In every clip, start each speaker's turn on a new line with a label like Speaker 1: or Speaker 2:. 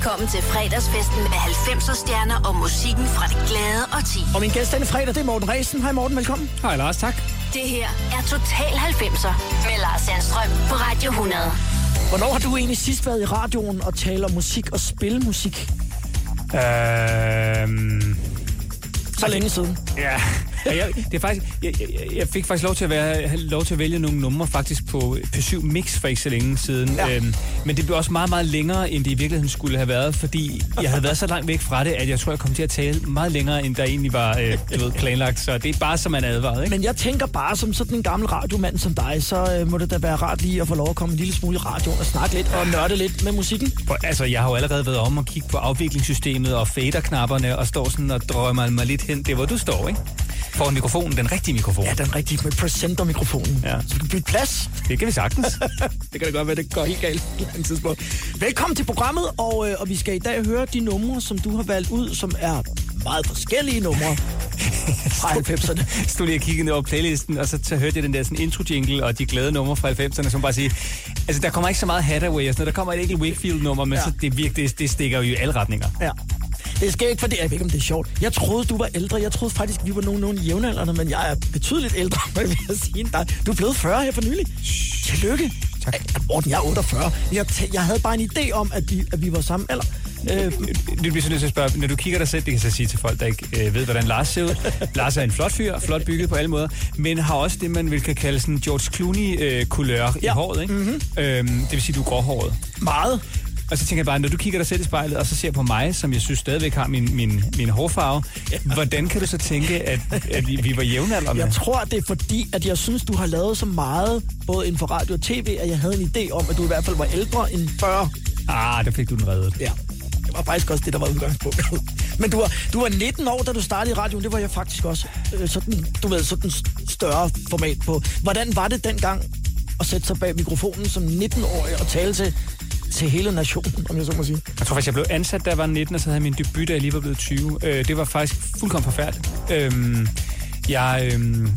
Speaker 1: velkommen til fredagsfesten med 90'er stjerner og musikken fra det glade og ti.
Speaker 2: Og min gæst denne fredag, det er Morten Ræsen. Hej Morten, velkommen.
Speaker 3: Hej Lars, tak.
Speaker 1: Det her er Total 90'er med Lars Sandstrøm på Radio 100.
Speaker 2: Hvornår har du egentlig sidst været i radioen og tale om musik og spille musik?
Speaker 3: Øhm,
Speaker 2: Så længe siden.
Speaker 3: ja, Ja, jeg, det er faktisk, jeg, jeg, jeg fik faktisk lov til at være, lov til at vælge nogle numre faktisk på P7 Mix for ikke så længe siden.
Speaker 2: Ja.
Speaker 3: Øhm, men det blev også meget, meget længere, end det i virkeligheden skulle have været, fordi jeg havde været så langt væk fra det, at jeg tror, jeg kom til at tale meget længere, end der egentlig var øh, du ved, planlagt. Så det er bare, som man advarede. Ikke?
Speaker 2: Men jeg tænker bare, som sådan en gammel radiomand som dig, så øh, må det da være rart lige at få lov at komme en lille smule i radioen og snakke lidt og nørde lidt med musikken.
Speaker 3: For, altså, jeg har jo allerede været om at kigge på afviklingssystemet og fader-knapperne og står sådan og drømmer mig lidt hen. Det er, hvor du står, ikke? Foran mikrofonen, den rigtige mikrofon.
Speaker 2: Ja, den rigtige med presenter-mikrofonen.
Speaker 3: Ja.
Speaker 2: Så du kan bytte plads.
Speaker 3: Det kan vi sagtens.
Speaker 2: det kan da godt være, det går helt galt på et tidspunkt. Velkommen til programmet, og, øh, og vi skal i dag høre de numre, som du har valgt ud, som er meget forskellige numre fra 90'erne.
Speaker 3: stod lige og kiggede ned over playlisten, og så, så hørte jeg den der sådan intro-jingle og de glade numre fra 90'erne, som bare siger, altså der kommer ikke så meget Hathaway og sådan noget, der kommer et enkelt Wakefield-nummer, men
Speaker 2: Ja.
Speaker 3: så det, virker, det, det stikker jo i alle retninger.
Speaker 2: Ja. Det skal ikke, fordi jeg ved ikke, om det er sjovt. Jeg troede, du var ældre. Jeg troede faktisk, vi var nogenlunde jævnaldrende, men jeg er betydeligt ældre, vil jeg sige. dig. Du er blevet 40 her for nylig. Tillykke.
Speaker 3: Tak.
Speaker 2: Ej, Morten, jeg er 48. Jeg, jeg havde bare en idé om, at vi, at vi var samme alder. Øh,
Speaker 3: Det bliver så nødt til at spørge, når du kigger dig selv, det kan jeg så sige til folk, der ikke øh, ved, hvordan Lars ser ud. Lars er en flot fyr, flot bygget på alle måder, men har også det, man vil kan kalde sådan George Clooney-kulør øh, i
Speaker 2: Ja.
Speaker 3: håret, ikke? Mm-hmm. Øhm, det vil sige, du er gråhåret.
Speaker 2: meget.
Speaker 3: Og så tænker jeg bare, når du kigger dig selv i spejlet, og så ser på mig, som jeg synes stadigvæk har min, min, min hårfarve, ja. hvordan kan du så tænke, at, at vi, vi var jævnaldrende?
Speaker 2: Jeg tror, det er fordi, at jeg synes, du har lavet så meget, både inden for radio og tv, at jeg havde en idé om, at du i hvert fald var ældre end 40.
Speaker 3: Ah, der fik du den reddet.
Speaker 2: Ja. Det var faktisk også det, der var udgangspunktet. Men du var, du var 19 år, da du startede i radioen. Det var jeg faktisk også. Øh, Sådan, du ved, sådan større format på. Hvordan var det dengang at sætte sig bag mikrofonen som 19-årig og tale til, til hele nationen, om jeg så må sige?
Speaker 3: Jeg tror faktisk, jeg blev ansat, da jeg var 19, og så havde jeg min debut, da jeg lige var blevet 20. Øh, det var faktisk fuldkommen forfærdeligt. Øhm, jeg, øhm,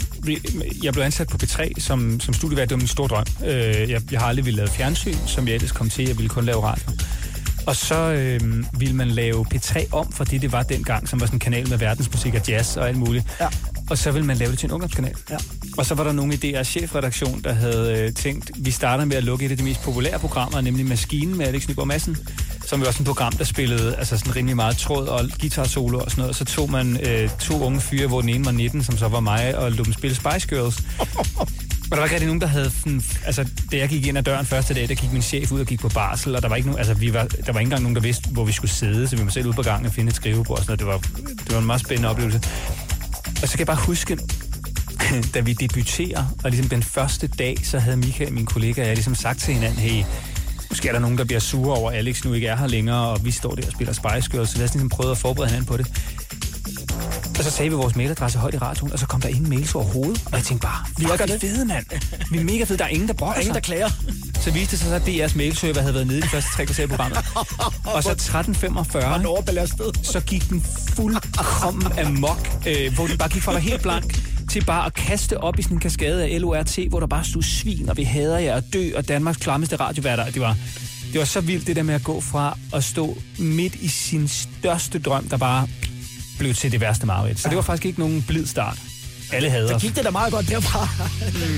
Speaker 3: jeg blev ansat på P3 som, som studievært. Det var min store drøm. Øh, jeg, jeg har aldrig ville lave fjernsyn, som jeg ellers kom til. Jeg ville kun lave radio. Og så øhm, ville man lave P3 om, for det det var dengang, som var sådan en kanal med verdensmusik og jazz og alt muligt.
Speaker 2: Ja.
Speaker 3: Og så ville man lave det til en ungdomskanal.
Speaker 2: Ja.
Speaker 3: Og så var der nogle i DR's chefredaktion, der havde øh, tænkt, vi starter med at lukke et af de mest populære programmer, nemlig Maskinen med Alex Nyborg Madsen, som jo også et program, der spillede altså sådan rimelig meget tråd og guitar solo og sådan noget. Så tog man øh, to unge fyre, hvor den ene var 19, som så var mig, og lod dem spille Spice Girls. Og der var ikke rigtig nogen, der havde... Sådan, altså, da jeg gik ind ad døren første dag, der gik min chef ud og gik på barsel, og der var ikke nogen, altså, vi var, der var ikke engang nogen, der vidste, hvor vi skulle sidde, så vi var selv ude på gangen og finde et skrivebord og sådan noget. Det var, det var en meget spændende oplevelse. Og så kan jeg bare huske, da vi debuterer, og ligesom den første dag, så havde Michael, min kollega, og jeg ligesom sagt til hinanden, hey, måske er der nogen, der bliver sure over, at Alex nu ikke er her længere, og vi står der og spiller Spice Girls, så lad os ligesom prøve at forberede hinanden på det. Og så sagde vi vores mailadresse højt i radioen, og så kom der ingen mails overhovedet. Og jeg tænkte bare, vi er
Speaker 2: det?
Speaker 3: fede, mand. Vi er mega fede. Der er ingen, der brokker
Speaker 2: Ingen, der klager.
Speaker 3: Så viste det sig at DR's mailserver havde været nede i de første tre kvarter programmet. og så 13.45
Speaker 2: Man overbelastet.
Speaker 3: så gik den fuldkommen amok, øh, hvor den bare gik fra at være helt blank til bare at kaste op i sådan en kaskade af LORT, hvor der bare stod svin, og vi hader jer, og dø, og Danmarks klammeste radioværter. Det var, det var så vildt, det der med at gå fra at stå midt i sin største drøm, der bare blev til det værste mareridt. Så det var faktisk ikke nogen blid start. Alle hader
Speaker 2: Så gik det da meget godt derfra.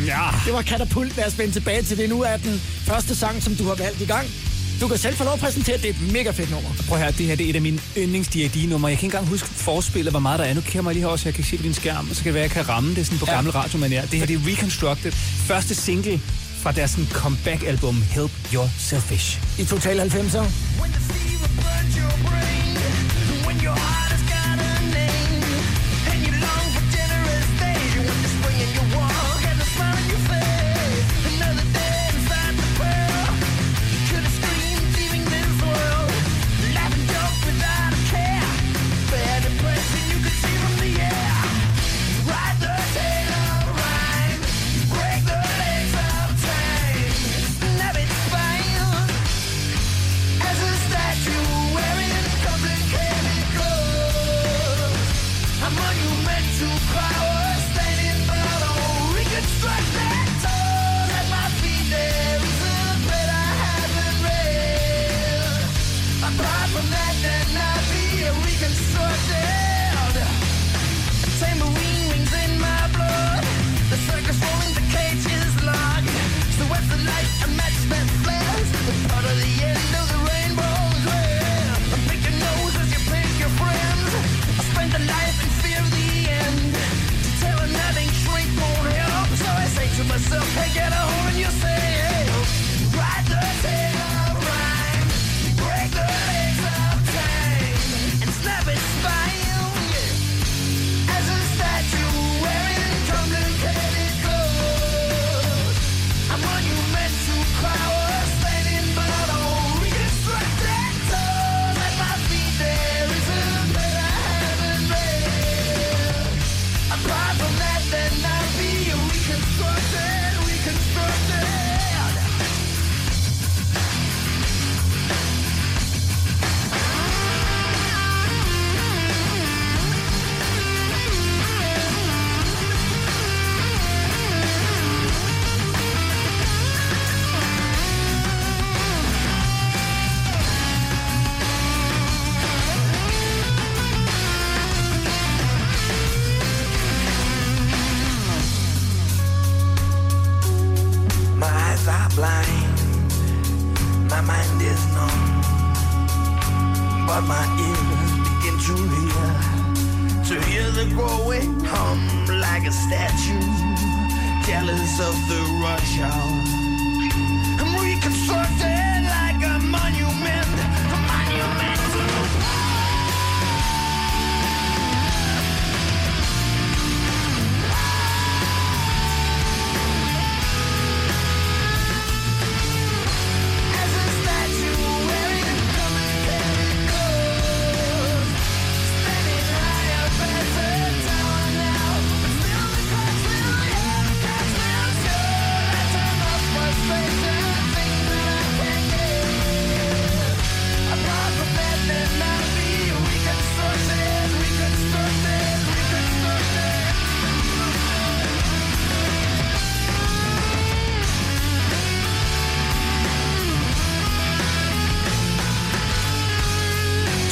Speaker 3: Ja.
Speaker 2: Det var katapult, lad os vende tilbage til det. Nu er den første sang, som du har valgt i gang. Du kan selv få lov at præsentere, det er et mega fedt nummer.
Speaker 3: Prøv her, det her det er et af mine yndlings numre Jeg kan ikke engang huske forspillet, hvor meget der er. Nu kigger jeg mig lige herover, så jeg kan se på din skærm, og så kan det være, at jeg kan ramme det sådan på
Speaker 2: Ja.
Speaker 3: gammel radiomanér. Det her det er Reconstructed. Første single fra deres sådan comeback-album Help Your Selfish.
Speaker 2: I Total 90'er.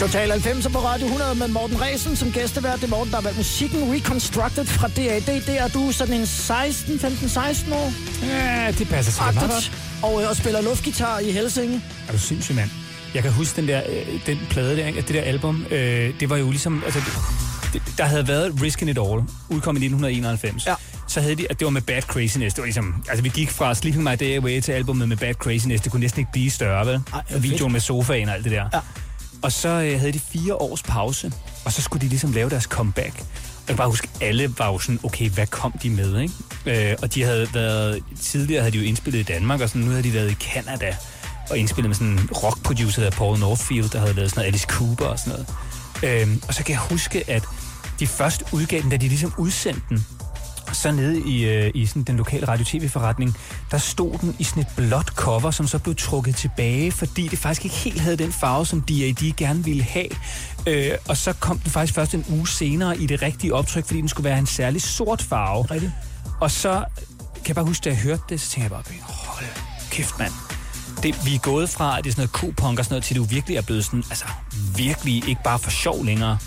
Speaker 2: Total 90 på Radio 100 med Morten Resen som gæstevært. Det er Morten, der har valgt musikken Reconstructed fra DAD. Det er du sådan en 16, 15, 16 år.
Speaker 3: Ja, det passer sig meget godt.
Speaker 2: Og, øh, og spiller luftgitar i Helsinge.
Speaker 3: Er du sindssyg, mand? Jeg kan huske den der, øh, den plade der, det der album. Øh, det var jo ligesom, altså, det, der havde været Riskin' It All, udkom i 1991. Ja. Så havde de, at det var med Bad Craziness. Det var ligesom, altså vi gik fra Sleeping My Day Away til albumet med Bad Craziness. Det kunne næsten ikke blive større, vel? Ej, Videoen med sofaen og alt det der. Ja. Og så øh, havde de fire års pause, og så skulle de ligesom lave deres comeback. Jeg kan bare huske, alle var jo sådan, okay, hvad kom de med, ikke? Øh, og de havde været, tidligere havde de jo indspillet i Danmark, og sådan, nu havde de været i Canada og indspillet med sådan en rockproducer, der Paul Northfield, der havde lavet sådan noget Alice Cooper og sådan noget. Øh, og så kan jeg huske, at de først udgav den, da de ligesom udsendte den, så nede i, øh, i sådan den lokale radio-tv-forretning, der stod den i sådan et blåt cover, som så blev trukket tilbage, fordi det faktisk ikke helt havde den farve, som D.A.D. gerne ville have. Øh, og så kom den faktisk først en uge senere i det rigtige optryk, fordi den skulle være en særlig sort farve.
Speaker 2: Rigtigt.
Speaker 3: Og så kan jeg bare huske, da jeg hørte det, så tænkte jeg bare, hold kæft mand. Det, vi er gået fra, at det er sådan noget kopunk og sådan noget, til det virkelig er blevet sådan, altså virkelig ikke bare for sjov længere.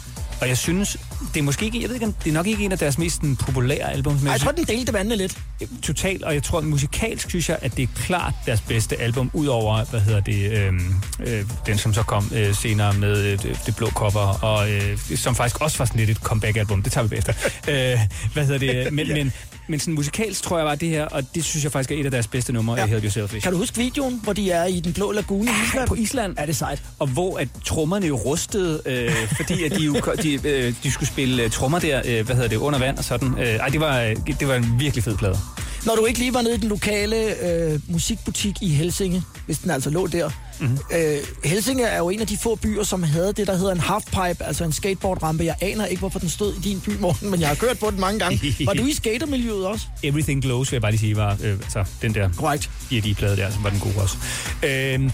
Speaker 3: Og jeg synes, det er måske ikke, jeg ved ikke, det er nok ikke en af deres mest populære album.
Speaker 2: Men jeg tror, den delte vandene lidt.
Speaker 3: Totalt, og jeg tror, musikalsk synes jeg, at det er klart deres bedste album, udover, hvad hedder det, øh, øh, den som så kom øh, senere med øh, det blå cover, og øh, som faktisk også var sådan lidt et comeback-album, det tager vi bagefter. øh, hvad hedder det, men, men, men sådan musikalsk tror jeg var det her, og det synes jeg faktisk er et af deres bedste numre, ja. Help Yourself Fish.
Speaker 2: Kan du huske videoen, hvor de er i den blå lagune i Island?
Speaker 3: på Island.
Speaker 2: Er det sejt?
Speaker 3: Og hvor at trommerne jo rustede, øh, fordi at de, jo, de, øh, de skulle spille øh, trommer der, øh, hvad hedder det, under vand og sådan. Øh, ej, det var, øh, det var en virkelig fed plade.
Speaker 2: Når du ikke lige var nede i den lokale øh, musikbutik i Helsinge, hvis den altså lå der. Mm-hmm. Øh, Helsinge er jo en af de få byer, som havde det, der hedder en halfpipe, altså en skateboardrampe. Jeg aner ikke, hvorfor den stod i din by, Morten, men jeg har kørt på den mange gange. Var du i skatermiljøet også?
Speaker 3: Everything Glows, vil jeg bare lige sige, var øh, altså, den der
Speaker 2: Correct.
Speaker 3: plade der, som var den gode også. Øh,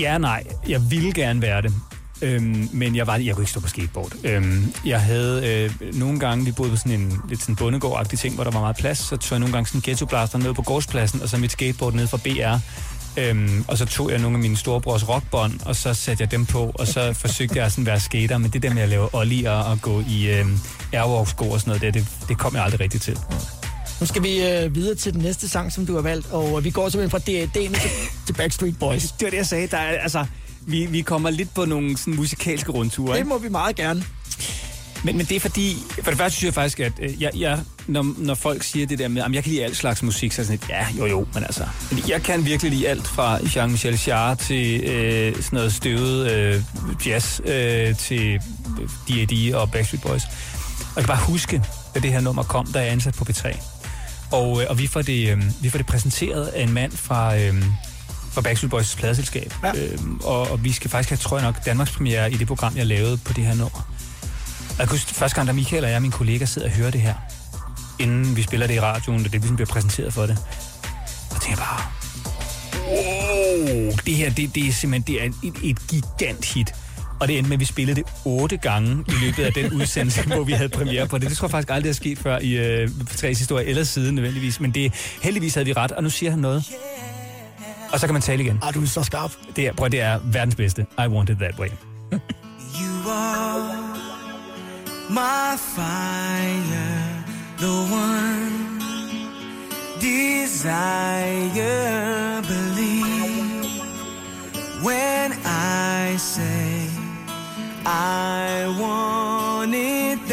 Speaker 3: ja, nej. Jeg ville gerne være det. Øhm, men jeg, var, jeg kunne ikke stå på skateboard. Øhm, jeg havde øh, nogle gange, vi boede på sådan en lidt sådan bondegård ting, hvor der var meget plads, så tog jeg nogle gange sådan en ghettoblaster ned på gårdspladsen, og så mit skateboard ned fra BR. Øhm, og så tog jeg nogle af mine storebrors rockbånd, og så satte jeg dem på, og så forsøgte jeg sådan at være skater, men det der med at lave ollier og gå i øh, airwalk-sko og sådan noget, det, det, det kom jeg aldrig rigtig til.
Speaker 2: Nu skal vi øh, videre til den næste sang, som du har valgt, og vi går simpelthen fra til, til Backstreet Boys.
Speaker 3: Det var det, jeg sagde. Der er, altså, vi, vi kommer lidt på nogle sådan, musikalske rundture.
Speaker 2: Det
Speaker 3: Ikke?
Speaker 2: må vi meget gerne.
Speaker 3: Men, men det er fordi, for det første synes jeg faktisk, at øh, jeg, jeg, når, når folk siger det der med, at jeg kan lide alt slags musik, så er sådan lidt, ja, jo jo, men altså, jeg kan virkelig lide alt fra Jean-Michel Jarre til øh, sådan noget støvet øh, jazz øh, til D.A.D. og Backstreet Boys. Og jeg kan bare huske, da det her nummer kom, da jeg er ansat på P3. Og, øh, og vi, får det, øh, vi får det præsenteret af en mand fra... Øh, fra Backstreet Boys pladeselskab.
Speaker 2: Ja.
Speaker 3: Øhm, og, og vi skal faktisk have, tror jeg nok, Danmarks premiere i det program, jeg lavede på det her nummer. Og jeg kan huske, første gang, da Michael og jeg, min kollega, sidder og hører det her, inden vi spiller det i radioen, og det ligesom bliver præsenteret for det, og tænker jeg bare, wow, det her, det, det er simpelthen det er et, et gigant hit. Og det endte med, at vi spillede det otte gange i løbet af den udsendelse, hvor vi havde premiere på det. Det tror jeg faktisk aldrig er sket før i øh, Tres historie eller siden nødvendigvis. Men det, heldigvis havde vi ret, og nu siger han noget. Og så kan man tale igen.
Speaker 2: Ah, du er så skarp.
Speaker 3: Det er, prøv, det er verdens bedste. I want it that way.
Speaker 4: You are my fire, the one desire. Believe when I say I want it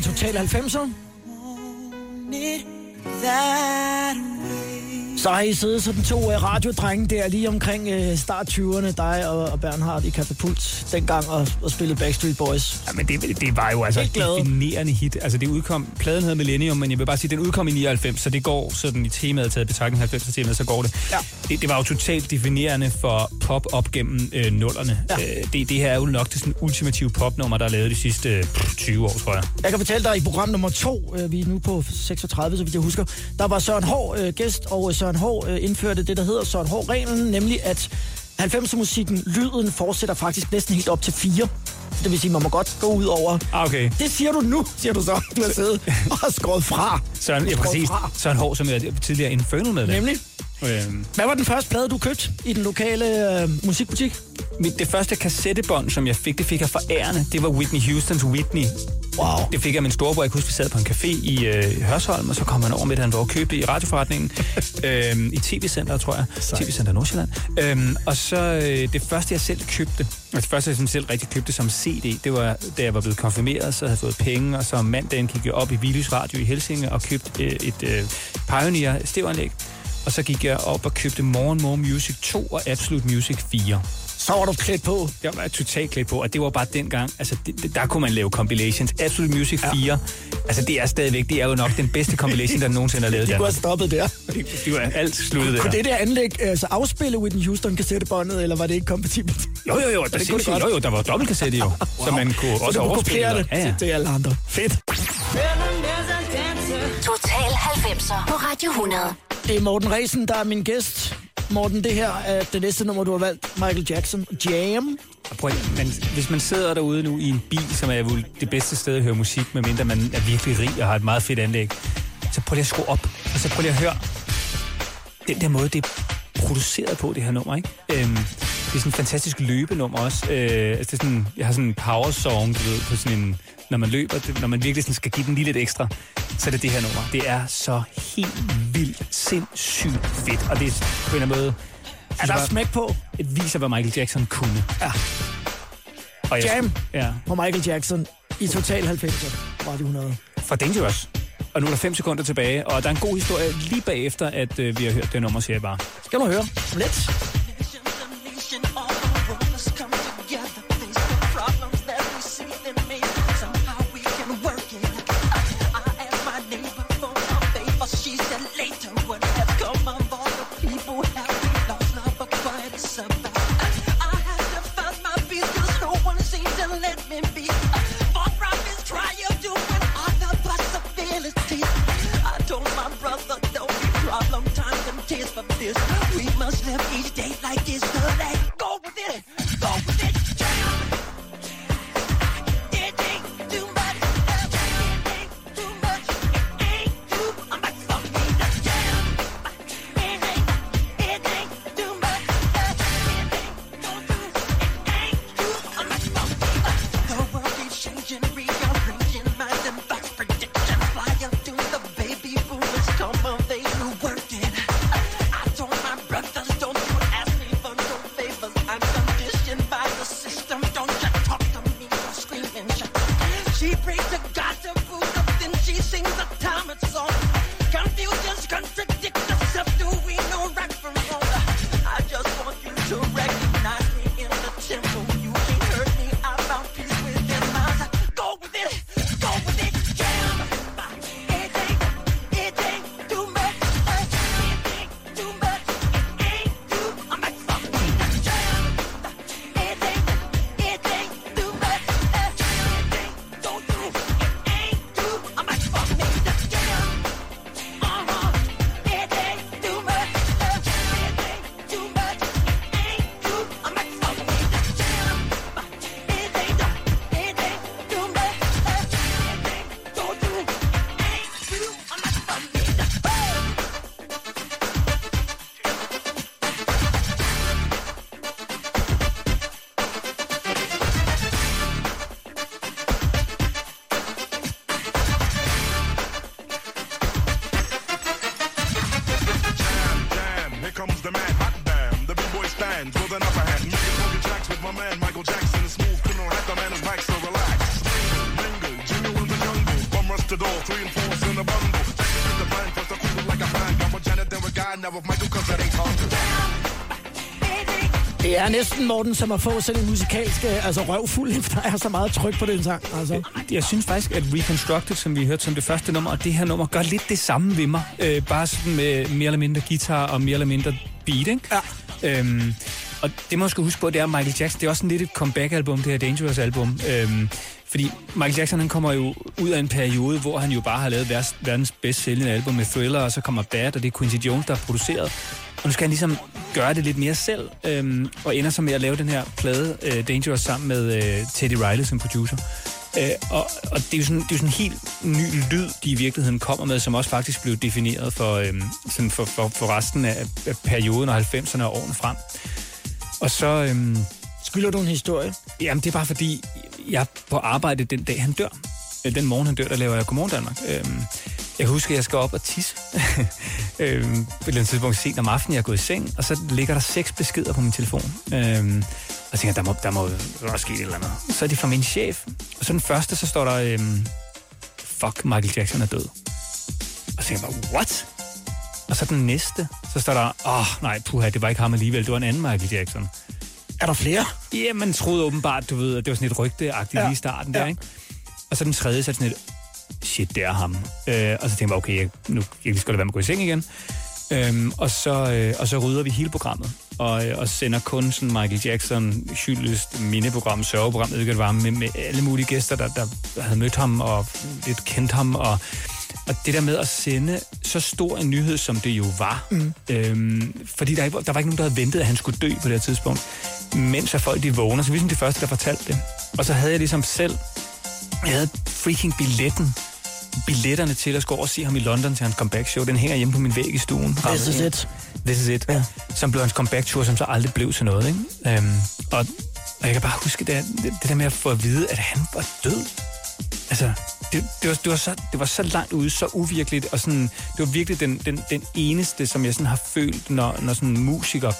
Speaker 4: i
Speaker 2: Total 90'er. Har I siddet sådan to uh, radiodrenge der lige omkring uh, start 20'erne, dig og, og Bernhard i Katapult dengang og, og spillede Backstreet Boys.
Speaker 3: Ja, men det, det var jo altså et definerende hit. Altså det udkom, pladen hedder Millennium, men jeg vil bare sige, den udkom i 99, så det går sådan i temaet taget betragtning 90 temaet, så går det.
Speaker 2: Ja.
Speaker 3: det. Det var jo totalt definerende for pop op gennem øh, nullerne.
Speaker 2: Ja.
Speaker 3: Øh, det, det her er jo nok det sådan ultimative popnummer, der er lavet de sidste øh, 20 år, tror jeg.
Speaker 2: Jeg kan fortælle dig, i program nummer to, øh, vi er nu på 36, så vidt jeg husker, der var Søren Hård øh, gæst, og Søren
Speaker 5: Hård øh, indførte det, der hedder Søren Hård-reglen, nemlig at 90'er-musikken, lyden fortsætter faktisk næsten helt op til 4. Det vil sige, man må godt gå ud over...
Speaker 3: Ah, okay.
Speaker 5: Det siger du nu, siger du så. Du har siddet og har skåret fra.
Speaker 3: Søren, ja, præcis.
Speaker 5: fra.
Speaker 3: Søren Hård, som er tidligere Infernal med
Speaker 5: Nemlig.
Speaker 3: Øhm,
Speaker 5: Hvad var den første plade, du købte i den lokale øh, musikbutik?
Speaker 3: mit, det første kassettebånd, som jeg fik, det fik jeg forærende. Det var Whitney Houstons Whitney.
Speaker 5: Wow.
Speaker 3: Det fik jeg af min storebror. Jeg kan huske, vi sad på en café i øh, Hørsholm, og så kom han over med, at han var og købte i radioforretningen. øhm, I tv-centret, tror jeg. TV-center Nordsjælland. Øhm, og så øh, det første, jeg selv købte, og det første, jeg selv rigtig købte som CD, det var, da jeg var blevet konfirmeret, så havde jeg fået penge, og så om mandagen gik jeg op i Vilys Radio i Helsinge og købte øh, et øh, Pioneer stereoanlæg. Og så gik jeg op og købte More and More Music 2 og Absolute Music 4.
Speaker 5: Så var du klædt på.
Speaker 3: Jeg var totalt klædt på, og det var bare dengang, altså det, det- der kunne man lave compilations. Absolute Music 4, ja. altså det er stadigvæk, det er jo nok den bedste compilation, der nogensinde har lavet
Speaker 5: Du har
Speaker 3: Danmark.
Speaker 5: stoppet der.
Speaker 3: Det, det var alt sluttet der.
Speaker 5: Kunne det der anlæg altså afspille Whitney Houston kassettebåndet, eller var det ikke kompatibelt?
Speaker 3: Jo, jo, jo, der,
Speaker 5: det kunne det godt.
Speaker 3: jo, jo, der var dobbeltkassette jo, wow. så man kunne
Speaker 5: Så
Speaker 3: også
Speaker 5: kunne
Speaker 3: overspille.
Speaker 5: kopiere det
Speaker 3: Ja, ja.
Speaker 5: til, til alle andre. Fedt.
Speaker 1: Total 90'er på Radio 100.
Speaker 5: Det er Morten Resen, der er min gæst. Morten, det her er det næste nummer, du har valgt. Michael Jackson. Jam.
Speaker 3: Prøv, man, men hvis man sidder derude nu i en bil, som er det bedste sted at høre musik, medmindre man er virkelig rig og har et meget fedt anlæg, så prøv lige at skrue op, og så prøv lige at høre den der måde, det produceret på, det her nummer, ikke? Øhm, det er sådan en fantastisk løbenummer også. Øh, altså det er sådan, jeg har sådan en power song, du ved, på sådan en, når man løber, det, når man virkelig sådan skal give den lige lidt ekstra, så er det det her nummer. Det er så helt vildt, sindssygt fedt, og det er på en eller anden måde...
Speaker 5: Er der smæk på?
Speaker 3: Det viser, hvad Michael Jackson kunne.
Speaker 5: Ja.
Speaker 3: Og jeg,
Speaker 5: Jam.
Speaker 3: Ja,
Speaker 5: På Michael Jackson i Total 90'er. Radio 100.
Speaker 3: fra Dangerous. Og nu er der fem sekunder tilbage, og der er en god historie lige bagefter, at øh, vi har hørt det nummer, siger jeg bare.
Speaker 5: Skal du høre? Om lidt. Er næsten Morten, som at få sådan en musikalsk øh, altså røvfuld, efter der er så meget tryk på den sang. Altså.
Speaker 3: Jeg synes faktisk, at Reconstructed, som vi hørte som det første nummer, og det her nummer, gør lidt det samme ved mig. Øh, bare sådan med mere eller mindre guitar og mere eller mindre beat, ikke?
Speaker 5: Ja.
Speaker 3: Øhm, Og det man skal huske på, det er, Michael Jackson, det er også sådan lidt et comeback-album, det her Dangerous-album. Øhm, fordi Michael Jackson, han kommer jo ud af en periode, hvor han jo bare har lavet verdens, verdens bedst sælgende album med Thriller, og så kommer Bad, og det er Quincy Jones, der har produceret. Og nu skal han ligesom gøre det lidt mere selv, øhm, og ender så med at lave den her plade, øh, Dangerous, sammen med øh, Teddy Riley som producer. Øh, og, og det er jo sådan, det er jo sådan en helt ny lyd, de i virkeligheden kommer med, som også faktisk blev defineret for, øhm, sådan for, for, for resten af, af perioden og 90'erne og årene frem. Og så... Øhm,
Speaker 2: Skylder du en historie?
Speaker 3: Jamen, det er bare fordi, jeg er på arbejde den dag, han dør. Øh, den morgen, han dør, der laver jeg Godmorgen Danmark. Øhm, jeg husker, at jeg skal op og tisse. øhm, på et eller andet tidspunkt sent om aftenen, jeg er gået i seng, og så ligger der seks beskeder på min telefon. Øhm, og jeg tænker der må, der må der må ske et eller andet. Så er det fra min chef. Og så den første, så står der, øhm, fuck, Michael Jackson er død. Og så tænker jeg bare, what? Og så den næste, så står der, åh, oh, nej, puha, det var ikke ham alligevel, det var en anden Michael Jackson.
Speaker 2: Er der flere?
Speaker 3: Ja, man troede åbenbart, du ved, at det var sådan et rygteagtigt ja. Lige i starten der,
Speaker 2: Ja.
Speaker 3: ikke? Og så den tredje, så er det sådan et, shit, det er ham. Øh, og så tænkte jeg, okay, jeg, nu jeg skal da være med at gå i seng igen. Øhm, og, så, øh, og så rydder vi hele programmet, og, øh, og sender kun sådan Michael Jackson, hyldest, mindeprogram, sørgeprogram, jeg ved ikke, det var, med, med alle mulige gæster, der, der havde mødt ham og lidt kendt ham, og, og det der med at sende så stor en nyhed, som det jo var, mm. øhm, fordi der, der var ikke nogen, der havde ventet, at han skulle dø på det her tidspunkt, mens at folk de vågner, så vi er de første, der fortalte det. Og så havde jeg ligesom selv, jeg havde freaking billetten, billetterne til at skulle over og se ham i London til hans comeback show. Den hænger hjemme på min væg i stuen.
Speaker 2: This is it.
Speaker 3: This is it. Ja. Som blev hans comeback tour, som så aldrig blev til noget. Ikke? Øhm, og, og jeg kan bare huske det, det, der med at få at vide, at han var død. Altså, det, det, var, det, var så, det var så langt ude, så uvirkeligt, og sådan, det var virkelig den, den, den eneste, som jeg sådan har følt, når, når sådan en musiker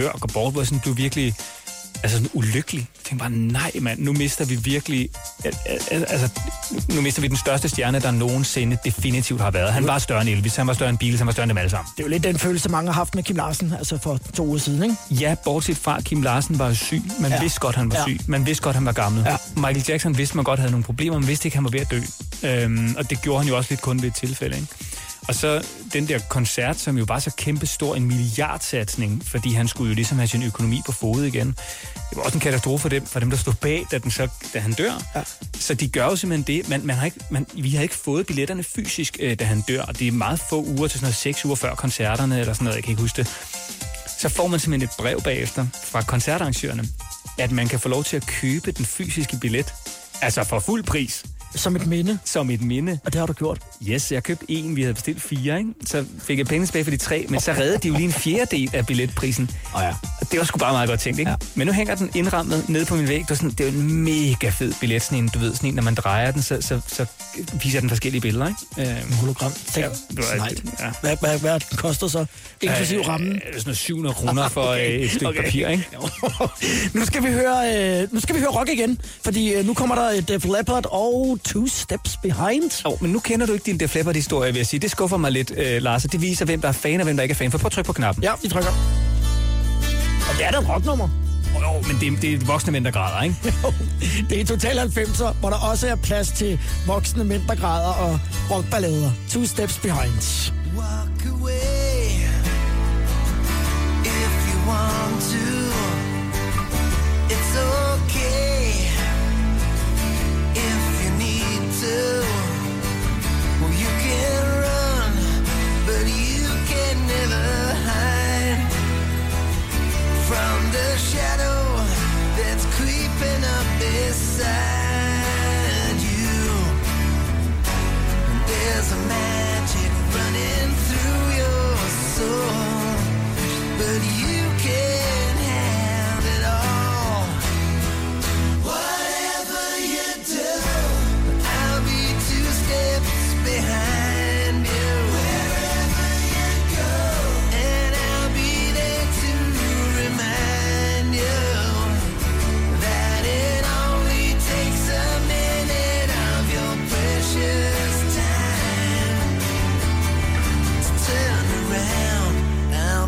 Speaker 3: dør og går bort, hvor sådan blev virkelig altså sådan ulykkelig. Jeg tænkte bare, nej mand, nu mister vi virkelig, al- al- al- altså, nu mister vi den største stjerne, der nogensinde definitivt har været. Han var større end Elvis, han var større end Beatles, han var større end dem alle sammen.
Speaker 2: Det er jo lidt den følelse, mange har haft med Kim Larsen, altså for to uger siden, ikke?
Speaker 3: Ja, bortset fra, at Kim Larsen var syg. Man. Ja. vidste godt, han var
Speaker 2: Ja.
Speaker 3: syg. Man vidste godt, han var gammel.
Speaker 2: Ja.
Speaker 3: Michael Jackson vidste, man godt havde nogle problemer. Man vidste ikke, han var ved at dø. Øhm, og det gjorde han jo også lidt kun ved et tilfælde. Ikke? Og så den der koncert, som jo var så kæmpe stor, en milliardsatsning, fordi han skulle jo ligesom have sin økonomi på fod igen. Det var også en katastrofe for dem, for dem der stod bag, da, den så, da han dør.
Speaker 2: Ja.
Speaker 3: Så de gør jo simpelthen det. Man, man har ikke, man, vi har ikke fået billetterne fysisk, øh, da han dør. Og det er meget få uger til sådan noget seks uger før koncerterne, eller sådan noget, jeg kan ikke huske det så får man simpelthen et brev bagefter fra koncertarrangørerne, at man kan få lov til at købe den fysiske billet, altså for fuld pris,
Speaker 2: Som et minde,
Speaker 3: som et minde.
Speaker 2: og det har du gjort.
Speaker 3: Yes, jeg købte en, vi havde bestilt fire, ikke? så fik jeg penge tilbage for de tre, men så reddede de jo lige en fjerdedel af billetprisen.
Speaker 2: Oh, ja.
Speaker 3: Det var sgu bare meget godt tænkt, ikke? Ja. Men nu hænger den indrammet nede på min væg. Det er, sådan, det er jo en mega fed billet, sådan en, du ved, sådan en, når man drejer den, så, så, så viser den forskellige billeder, ikke? Øhm,
Speaker 2: Hologram. Tænk,
Speaker 3: Ja, det var- ja.
Speaker 2: Hvad, hvad, hvad den koster så? Inklusiv
Speaker 3: øh,
Speaker 2: rammen.
Speaker 3: øh, Sådan noget 700 kroner for okay. et stykke okay. papir, ikke?
Speaker 2: nu skal vi høre, øh, nu skal vi høre rock igen, fordi øh, nu kommer der et Def Leppard og Two Steps Behind.
Speaker 3: Oh, men nu kender du ikke din Def Leppard-historie, vil jeg sige. Det skuffer mig lidt, øh, Lars, og det viser, hvem der er fan og hvem der ikke er fan. For prøv at trykke på knappen.
Speaker 2: Ja, vi trykker. Og det er da et rocknummer.
Speaker 3: Jo, jo, men det, det er voksne mænd, der græder, ikke?
Speaker 2: Det er Total 90'er, hvor der også er plads til voksne mænd, der græder og rockballader. Two Steps Behind.
Speaker 4: Walk away if you want to. It's okay need. Well, you can run, but you can never hide from the shadow that's creeping up beside you. There's a magic running through your soul, but you can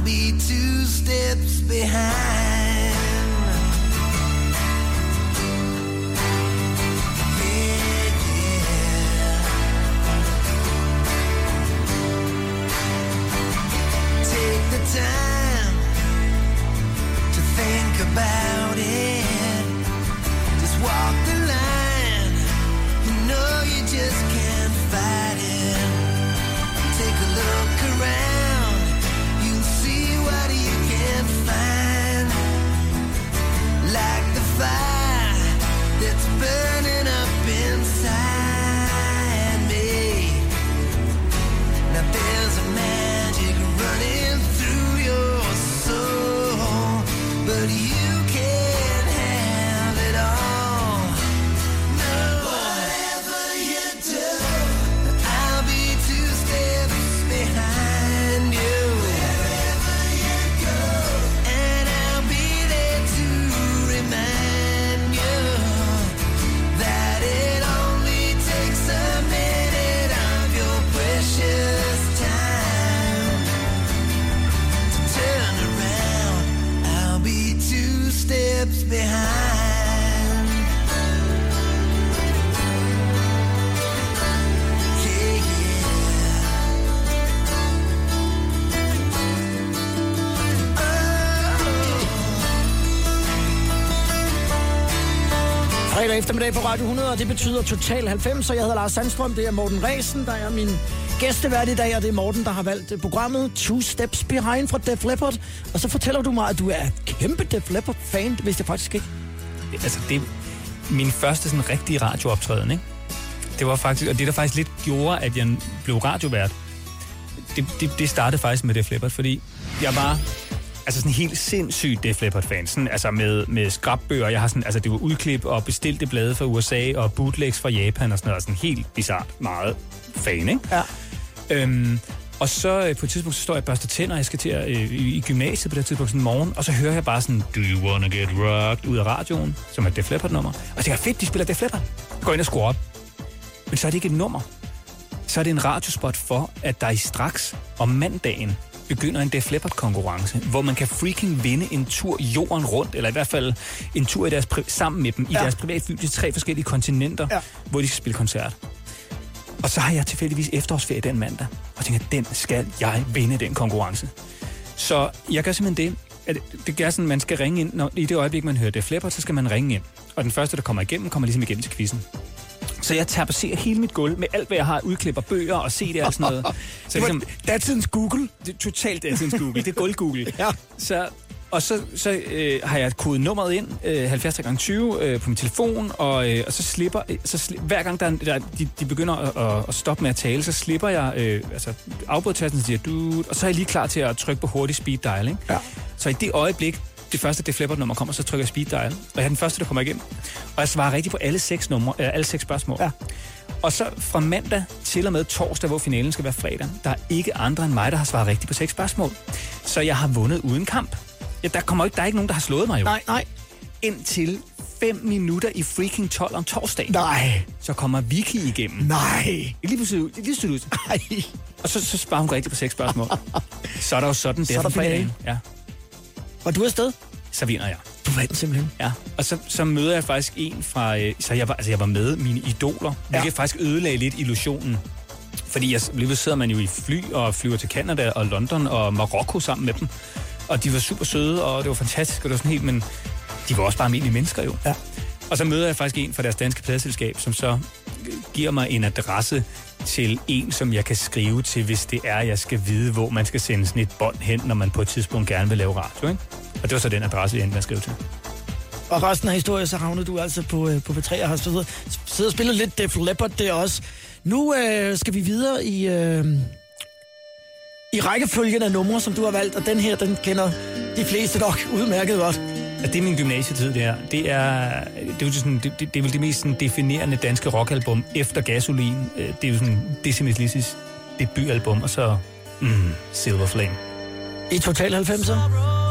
Speaker 4: be two steps behind.
Speaker 2: Eftermiddag på Radio 100, og det betyder Total 90, så jeg hedder Lars Sandstrøm, det er Morten Resen, der er min gæstevært i dag, og det er Morten, der har valgt øh, programmet Two Steps Behind fra Def Leppard. Og så fortæller du mig, at du er kæmpe Def Leppard-fan, det vidste jeg faktisk ikke.
Speaker 3: Altså, det er min første sådan rigtige radiooptræden, ikke? Det var faktisk, og det der faktisk lidt gjorde, at jeg blev radiovært, det, det, det startede faktisk med Def Leppard, fordi jeg var altså sådan helt sindssygt Def Leppard-fan. Sådan, altså med, med skrabbøger. Jeg har sådan, altså det var udklip og bestilte blade fra USA og bootlegs fra Japan og sådan noget. Sådan helt bizart meget fan, ikke?
Speaker 2: Ja.
Speaker 3: Øhm, og så øh, på et tidspunkt, så står jeg og børster tænder, og jeg skal til at, øh, i, i gymnasiet på det tidspunkt sådan en morgen, og så hører jeg bare sådan, Do you wanna get rocked, ud af radioen, som er Def Leppard-nummer. Og jeg tænker, fedt, de spiller Def Leppard. Gå ind og skruer op. Men så er det ikke et nummer. Så er det en radiospot for, at der i straks om mandagen begynder en Def Leppard-konkurrence, hvor man kan freaking vinde en tur jorden rundt, eller i hvert fald en tur i deres sammen med dem i
Speaker 2: Ja.
Speaker 3: ja. deres privatfly til tre forskellige kontinenter,
Speaker 2: Ja.
Speaker 3: hvor de skal spille koncert. Og så har jeg tilfældigvis efterårsferie den mandag, og tænker, den skal jeg vinde, den konkurrence. Så jeg gør simpelthen det, at det gør sådan, at man skal ringe ind, når, i det øjeblik, man hører Def Leppard, så skal man ringe ind. Og den første, der kommer igennem, kommer ligesom igennem til quizzen. Så jeg tapasserer hele mit gulv med alt, hvad jeg har, udklipper bøger og CD'er og sådan noget. Så ligesom,
Speaker 2: Datidens Google.
Speaker 3: det er totalt datidens Google. Det er gulv-Google.
Speaker 2: Ja.
Speaker 3: Så, og så, så øh, har jeg kodet nummeret ind, øh, 70 gange 20 øh, på min telefon, og, øh, og så slipper, øh, så sli, hver gang der, er der, de, de begynder at, at, stoppe med at tale, så slipper jeg, øh, altså afbrydertasten siger, du, og så er jeg lige klar til at trykke på hurtig speed dial, ikke?
Speaker 2: Ja.
Speaker 3: Så i det øjeblik, det første Def Leppard nummer kommer, så trykker jeg speed dial, og jeg er den første, der kommer igennem. Og jeg svarer rigtigt på alle seks, numre, øh, alle seks spørgsmål.
Speaker 2: Ja.
Speaker 3: Og så fra mandag til og med torsdag, hvor finalen skal være fredag, der er ikke andre end mig, der har svaret rigtigt på seks spørgsmål. Så jeg har vundet uden kamp. Ja, der, kommer ikke, der er ikke nogen, der har slået mig jo.
Speaker 2: Nej, nej,
Speaker 3: Indtil 5 minutter i freaking 12 om torsdag.
Speaker 2: nej,
Speaker 3: Så kommer Vicky igennem.
Speaker 2: nej,
Speaker 3: Lige pludselig ud. Lige pludselig ud.
Speaker 2: nej.
Speaker 3: Og så, så sparer hun rigtigt på seks spørgsmål. så er der jo sådan, det
Speaker 2: Så er der
Speaker 3: for fredagen.
Speaker 2: finale.
Speaker 3: Ja,
Speaker 2: Og du er afsted?
Speaker 3: så vinder jeg.
Speaker 2: Du vandt simpelthen.
Speaker 3: Ja, og så, så møder jeg faktisk en fra... Øh, så jeg var, altså jeg var med mine idoler,
Speaker 2: Ja.
Speaker 3: hvilket faktisk ødelagde lidt illusionen. Fordi jeg, lige sidder man jo i fly og flyver til Canada og London og Marokko sammen med dem. Og de var super søde, og det var fantastisk, og det var sådan helt, men de var også bare almindelige mennesker jo.
Speaker 2: Ja.
Speaker 3: Og så møder jeg faktisk en fra deres danske pladselskab, som så giver mig en adresse til en, som jeg kan skrive til, hvis det er, jeg skal vide, hvor man skal sende sådan et bånd hen, når man på et tidspunkt gerne vil lave radio. Ikke? Og det var så den adresse, jeg endte med at skrive til.
Speaker 2: Og resten af historien, så havnede du altså på, øh, på P3 og har siddet, siddet og spillet lidt Def Leppard der også. Nu øh, skal vi videre i, øh, i rækkefølgen af numre, som du har valgt, og den her, den kender de fleste nok udmærket godt.
Speaker 3: Det er min gymnasietid, det her. Det er, det er, jo sådan, det, det, det er vel det mest sådan, definerende danske rockalbum efter Gasolin. Øh, Det er jo sådan Decimus Lissis debutalbum, og så mm, Silver Flame.
Speaker 2: I Total 90'er.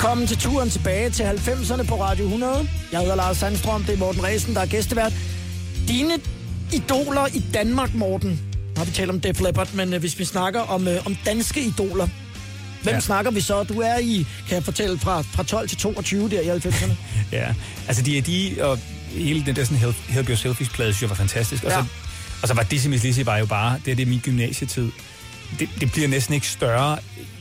Speaker 2: Velkommen til turen tilbage til 90'erne på Radio 100. Jeg hedder Lars Sandstrøm, det er Morten Ræsen, der er gæstevært. Dine idoler i Danmark, Morten. Har vi talt om Def Leppard, men øh, hvis vi snakker om, øh, om danske idoler, hvem ja. Snakker vi så? Du er i, kan jeg fortælle, fra, fra 12 til 22 der i 90'erne.
Speaker 3: Ja, altså de er de, og hele den der sådan Help, Help Your Selfish-plade, synes jeg var fantastisk. Og,
Speaker 2: Ja.
Speaker 3: så, og så var Dizzy Miss Lizzy var jo bare, det er det er min gymnasietid. Det, det bliver næsten ikke større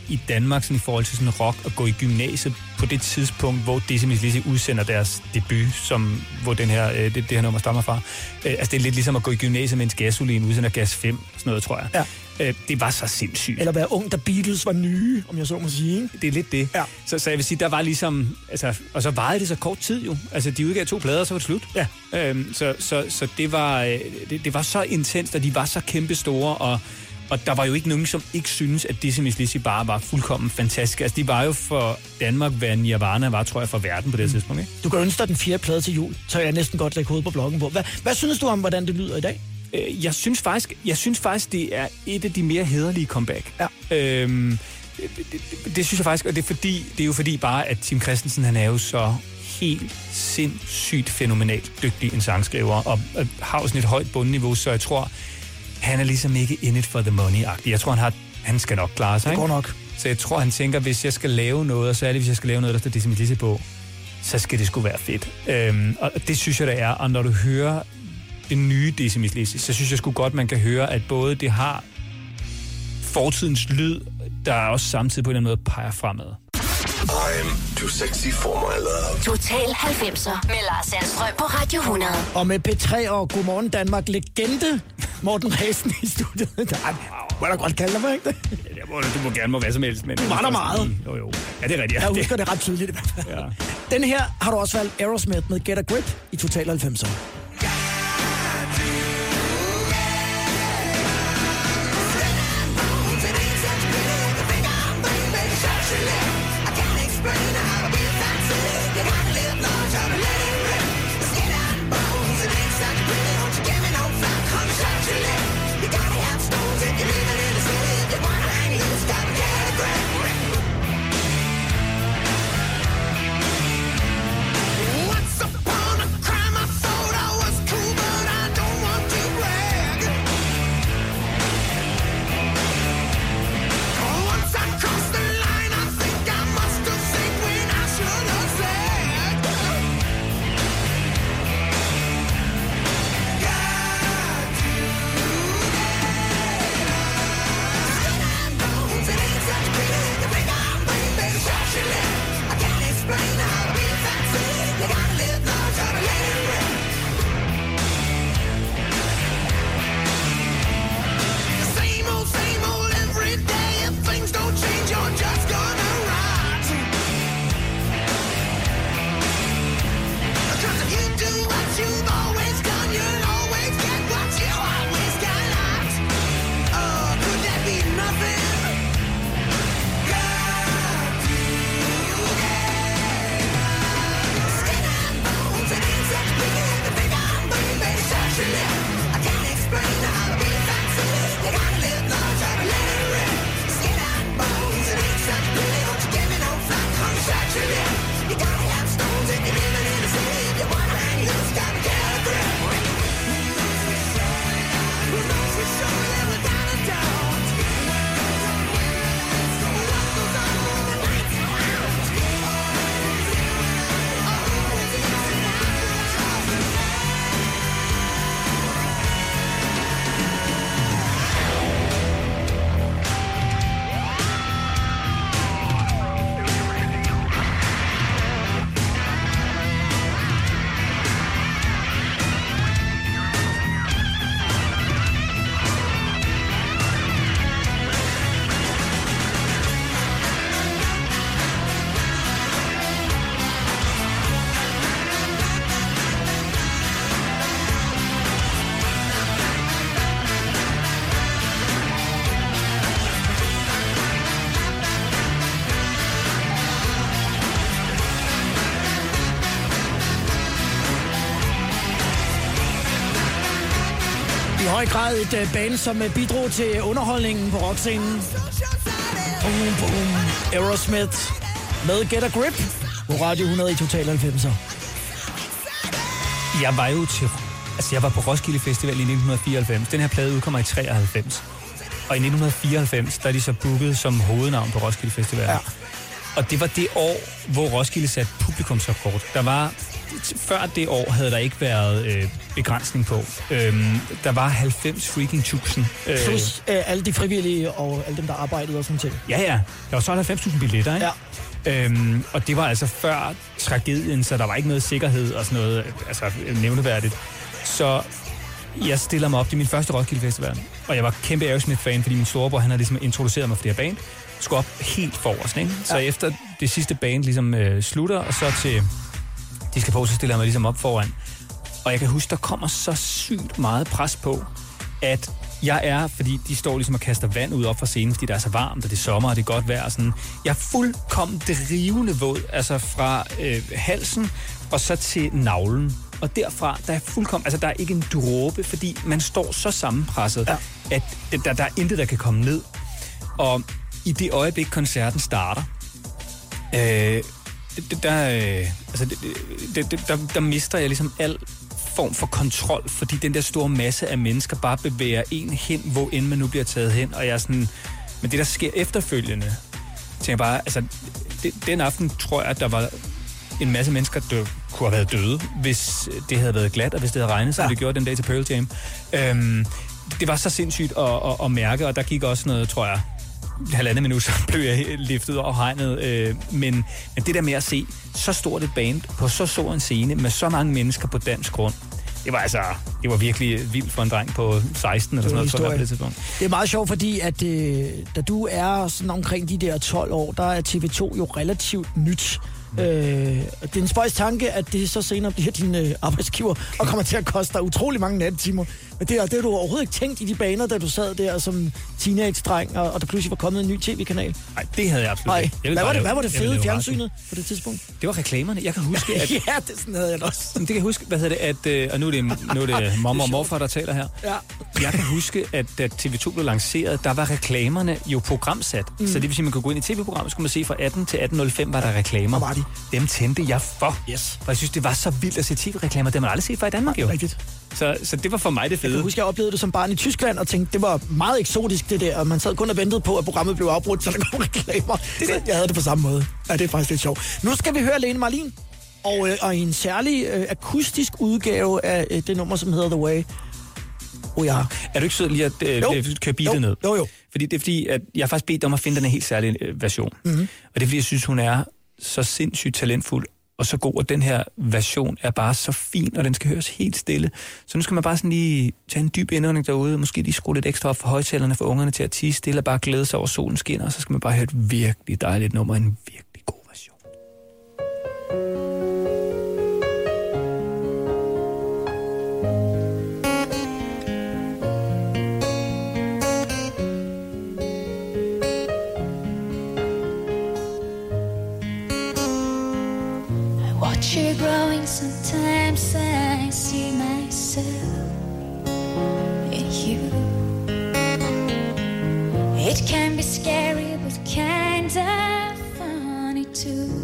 Speaker 3: i Danmark sådan i forhold til sådan rock at gå i gymnasiet på det tidspunkt, hvor Miss Lizzy udsender deres debut, som, hvor den her, øh, det, det her nummer stammer fra. Øh, altså det er lidt ligesom at gå i gymnasiet, mens gasolin udsender gas 5, sådan noget, tror jeg.
Speaker 2: Ja.
Speaker 3: Øh, det var så sindssygt.
Speaker 2: Eller være ung, da Beatles var nye, om jeg så må sige.
Speaker 3: Det er lidt det.
Speaker 2: Ja.
Speaker 3: Så, så jeg vil sige, der var ligesom... Altså, og så varede det så kort tid jo. Altså, de udgav to plader, og så var det slut.
Speaker 2: Ja.
Speaker 3: Øhm, så, så, så det var, øh, det, det var så intenst, og de var så kæmpe store, og, og der var jo ikke nogen, som ikke synes at Dizzy Miss Lizzy bare var fuldkommen fantastiske. Altså, de var jo for Danmark, hvad Nirvana var, tror jeg, for verden på det mm. tidspunkt, ikke?
Speaker 2: Du kan ønske dig den fjerde plade til jul, så jeg næsten godt lægge hovedet på bloggen på. Hvad, hvad synes du om, hvordan det lyder i dag?
Speaker 3: Øh, jeg synes faktisk, jeg synes faktisk, det er et af de mere hederlige comeback.
Speaker 2: Ja.
Speaker 3: Øhm, det, det, det, det, synes jeg faktisk, og det er, fordi, det er jo fordi bare, at Tim Christensen, han er jo så helt sindssygt fænomenalt dygtig en sangskriver, og, og har jo sådan et højt bundniveau, så jeg tror, han er ligesom ikke in it for the money-agtig. Jeg tror, han, har, han skal nok klare sig.
Speaker 2: Det går
Speaker 3: ikke?
Speaker 2: nok.
Speaker 3: Så jeg tror, han tænker, hvis jeg skal lave noget, og særligt hvis jeg skal lave noget, der står Dizzy Lizzy på, så skal det sgu være fedt. Øhm, og det synes jeg, det er. Og når du hører den nye Dizzy Lizzy, så synes jeg sgu godt, man kan høre, at både det har fortidens lyd, der er også samtidig på en eller anden måde peger fremad.
Speaker 6: I'm too sexy for my love.
Speaker 1: Total 90'er med Lars Sandstrøm på Radio 100.
Speaker 2: Og med P3 og Godmorgen Danmark legende Morten Ræsen i studiet. Nej, må jeg da godt kalde dig mig, ikke det?
Speaker 3: Jeg må, du må gerne må hvad som helst, men...
Speaker 2: Du var der meget.
Speaker 3: Jo, jo. Ja, det er rigtigt.
Speaker 2: Jeg
Speaker 3: Ja,
Speaker 2: husker
Speaker 3: det,
Speaker 2: det ret tydeligt i hvert fald.
Speaker 3: Ja.
Speaker 2: Den her har du også valgt Aerosmith med Get a Grip i Total 90'er.
Speaker 4: Once
Speaker 2: høj grad et uh, band, som uh, bidrog til underholdningen på rockscenen. Boom, boom. Aerosmith med Get a Grip på Radio 100 i Total 90'er.
Speaker 3: Jeg var jo til... Altså, jeg var på Roskilde Festival i 1994. Den her plade udkommer i 93. Og i 1994, der er de så booket som hovednavn på Roskilde Festival.
Speaker 2: Ja.
Speaker 3: Og det var det år, hvor Roskilde satte publikumsrekord. Der var... Før det år havde der ikke været øh, begrænsning på. Øhm, der var 90 freaking tusind. Øh,
Speaker 2: Plus uh, alle de frivillige og alle dem, der arbejdede og sådan ting.
Speaker 3: Ja, ja. Der var så 90.000 billetter, ikke?
Speaker 2: Ja.
Speaker 3: Øhm, og det var altså før tragedien, så der var ikke noget sikkerhed og sådan noget altså, nævneværdigt. Så jeg stiller mig op til min første Roskilde Festival, og jeg var kæmpe Aerosmith-fan, fordi min storebror, han havde ligesom introduceret mig for det her band. Skulle op helt forrest, ikke? Så
Speaker 2: Ja.
Speaker 3: efter det sidste band ligesom øh, slutter, og så til de skal på, så stiller jeg mig ligesom op foran. Og jeg kan huske, der kommer så sygt meget pres på, at jeg er, fordi de står ligesom og kaster vand ud op fra scenen, fordi der er så varmt, og det er sommer, og det er godt vejr. Og sådan. Jeg er fuldkommen drivende våd, altså fra øh, halsen og så til navlen. Og derfra, der er fuldkommen, altså der er ikke en dråbe, fordi man står så sammenpresset, Ja. at der, der er intet, der kan komme ned. Og i det øjeblik, koncerten starter, øh, det- der, øh, altså, det, det, det, der, der mister jeg ligesom al form for kontrol, fordi den der store masse af mennesker bare bevæger en hen, hvor end man nu bliver taget hen, og jeg er sådan, men det der sker efterfølgende, tænker jeg bare, altså, det, den aften tror jeg, at der var en masse mennesker, der kunne have været døde, hvis det havde været glat, og hvis det havde regnet, som
Speaker 2: ja.
Speaker 3: det gjorde den dag til Pearl Jam. Øhm, det var så sindssygt at, at, at mærke, og der gik også noget, tror jeg, halvandet minut, så blev jeg liftet og hegnet. Øh, men, men det der med at se så stort et band på så stor en scene med så mange mennesker på dansk grund, det var altså, det var virkelig vildt for en dreng på 16 eller sådan noget, tror jeg, på det tidspunkt.
Speaker 2: Det er meget sjovt, fordi at øh, da du er sådan omkring de der 12 år, der er TV2 jo relativt nyt. Øh, det er en spøjs tanke, at det så senere bliver din øh, arbejdsgiver og kommer til at koste dig utrolig mange nattetimer. Men det, er- det har du overhovedet ikke tænkt i de baner, da du sad der som teenage-dreng, og, og der pludselig var kommet en ny tv-kanal.
Speaker 3: Nej, det havde jeg absolut ikke. Jeg
Speaker 2: hvad var det, hvad var det fede i fjernsynet på det tidspunkt?
Speaker 3: Det var reklamerne. Jeg kan huske, at...
Speaker 2: ja, det sådan havde jeg også.
Speaker 3: Det kan jeg huske, hvad hedder det, at, øh, og nu er det, nu er det mommer og morfar, der taler her.
Speaker 2: Ja.
Speaker 3: Jeg kan huske, at da TV2 blev lanceret, der var reklamerne jo programsat. Mm. Så det vil sige, at man kunne gå ind i tv-programmet, så kunne man se fra 18 til 18.05 var der reklamer.
Speaker 2: Hvor var de?
Speaker 3: Dem tændte jeg for.
Speaker 2: Yes.
Speaker 3: For jeg synes, det var så vildt at se tv-reklamer. Det har man aldrig set før i Danmark jo.
Speaker 2: Rigtigt.
Speaker 3: Så, så det var for mig det
Speaker 2: Jeg
Speaker 3: fede.
Speaker 2: kan huske, jeg oplevede det som barn i Tyskland, og tænkte, det var meget eksotisk det der, og man sad kun og ventede på, at programmet blev afbrudt, så der kom reklamer. Det, jeg havde det på samme måde. Ja, det er faktisk lidt sjovt. Nu skal vi høre Lene Marlin, og, øh, og en særlig øh, akustisk udgave af øh, det nummer, som hedder The Way. Oh ja.
Speaker 3: Er du ikke sød lige at øh,
Speaker 2: Jo.
Speaker 3: køre beatet
Speaker 2: Jo,
Speaker 3: ned?
Speaker 2: jo, jo.
Speaker 3: Fordi det er fordi, at jeg har faktisk bedt om at finde den her helt særlige øh, version.
Speaker 2: Mhm.
Speaker 3: Mm-hmm. Og det er fordi, jeg synes, hun er så sindssygt talentfuld og så god, og den her version er bare så fin, og den skal høres helt stille. Så nu skal man bare sådan lige tage en dyb indånding derude, måske lige skrue lidt ekstra op for højtalerne for ungerne til at tige stille, og bare glæde sig over solen skinner, og så skal man bare høre et virkelig dejligt nummer, en virkelig
Speaker 7: sometimes I see myself in you. It can be scary, but kinda funny too.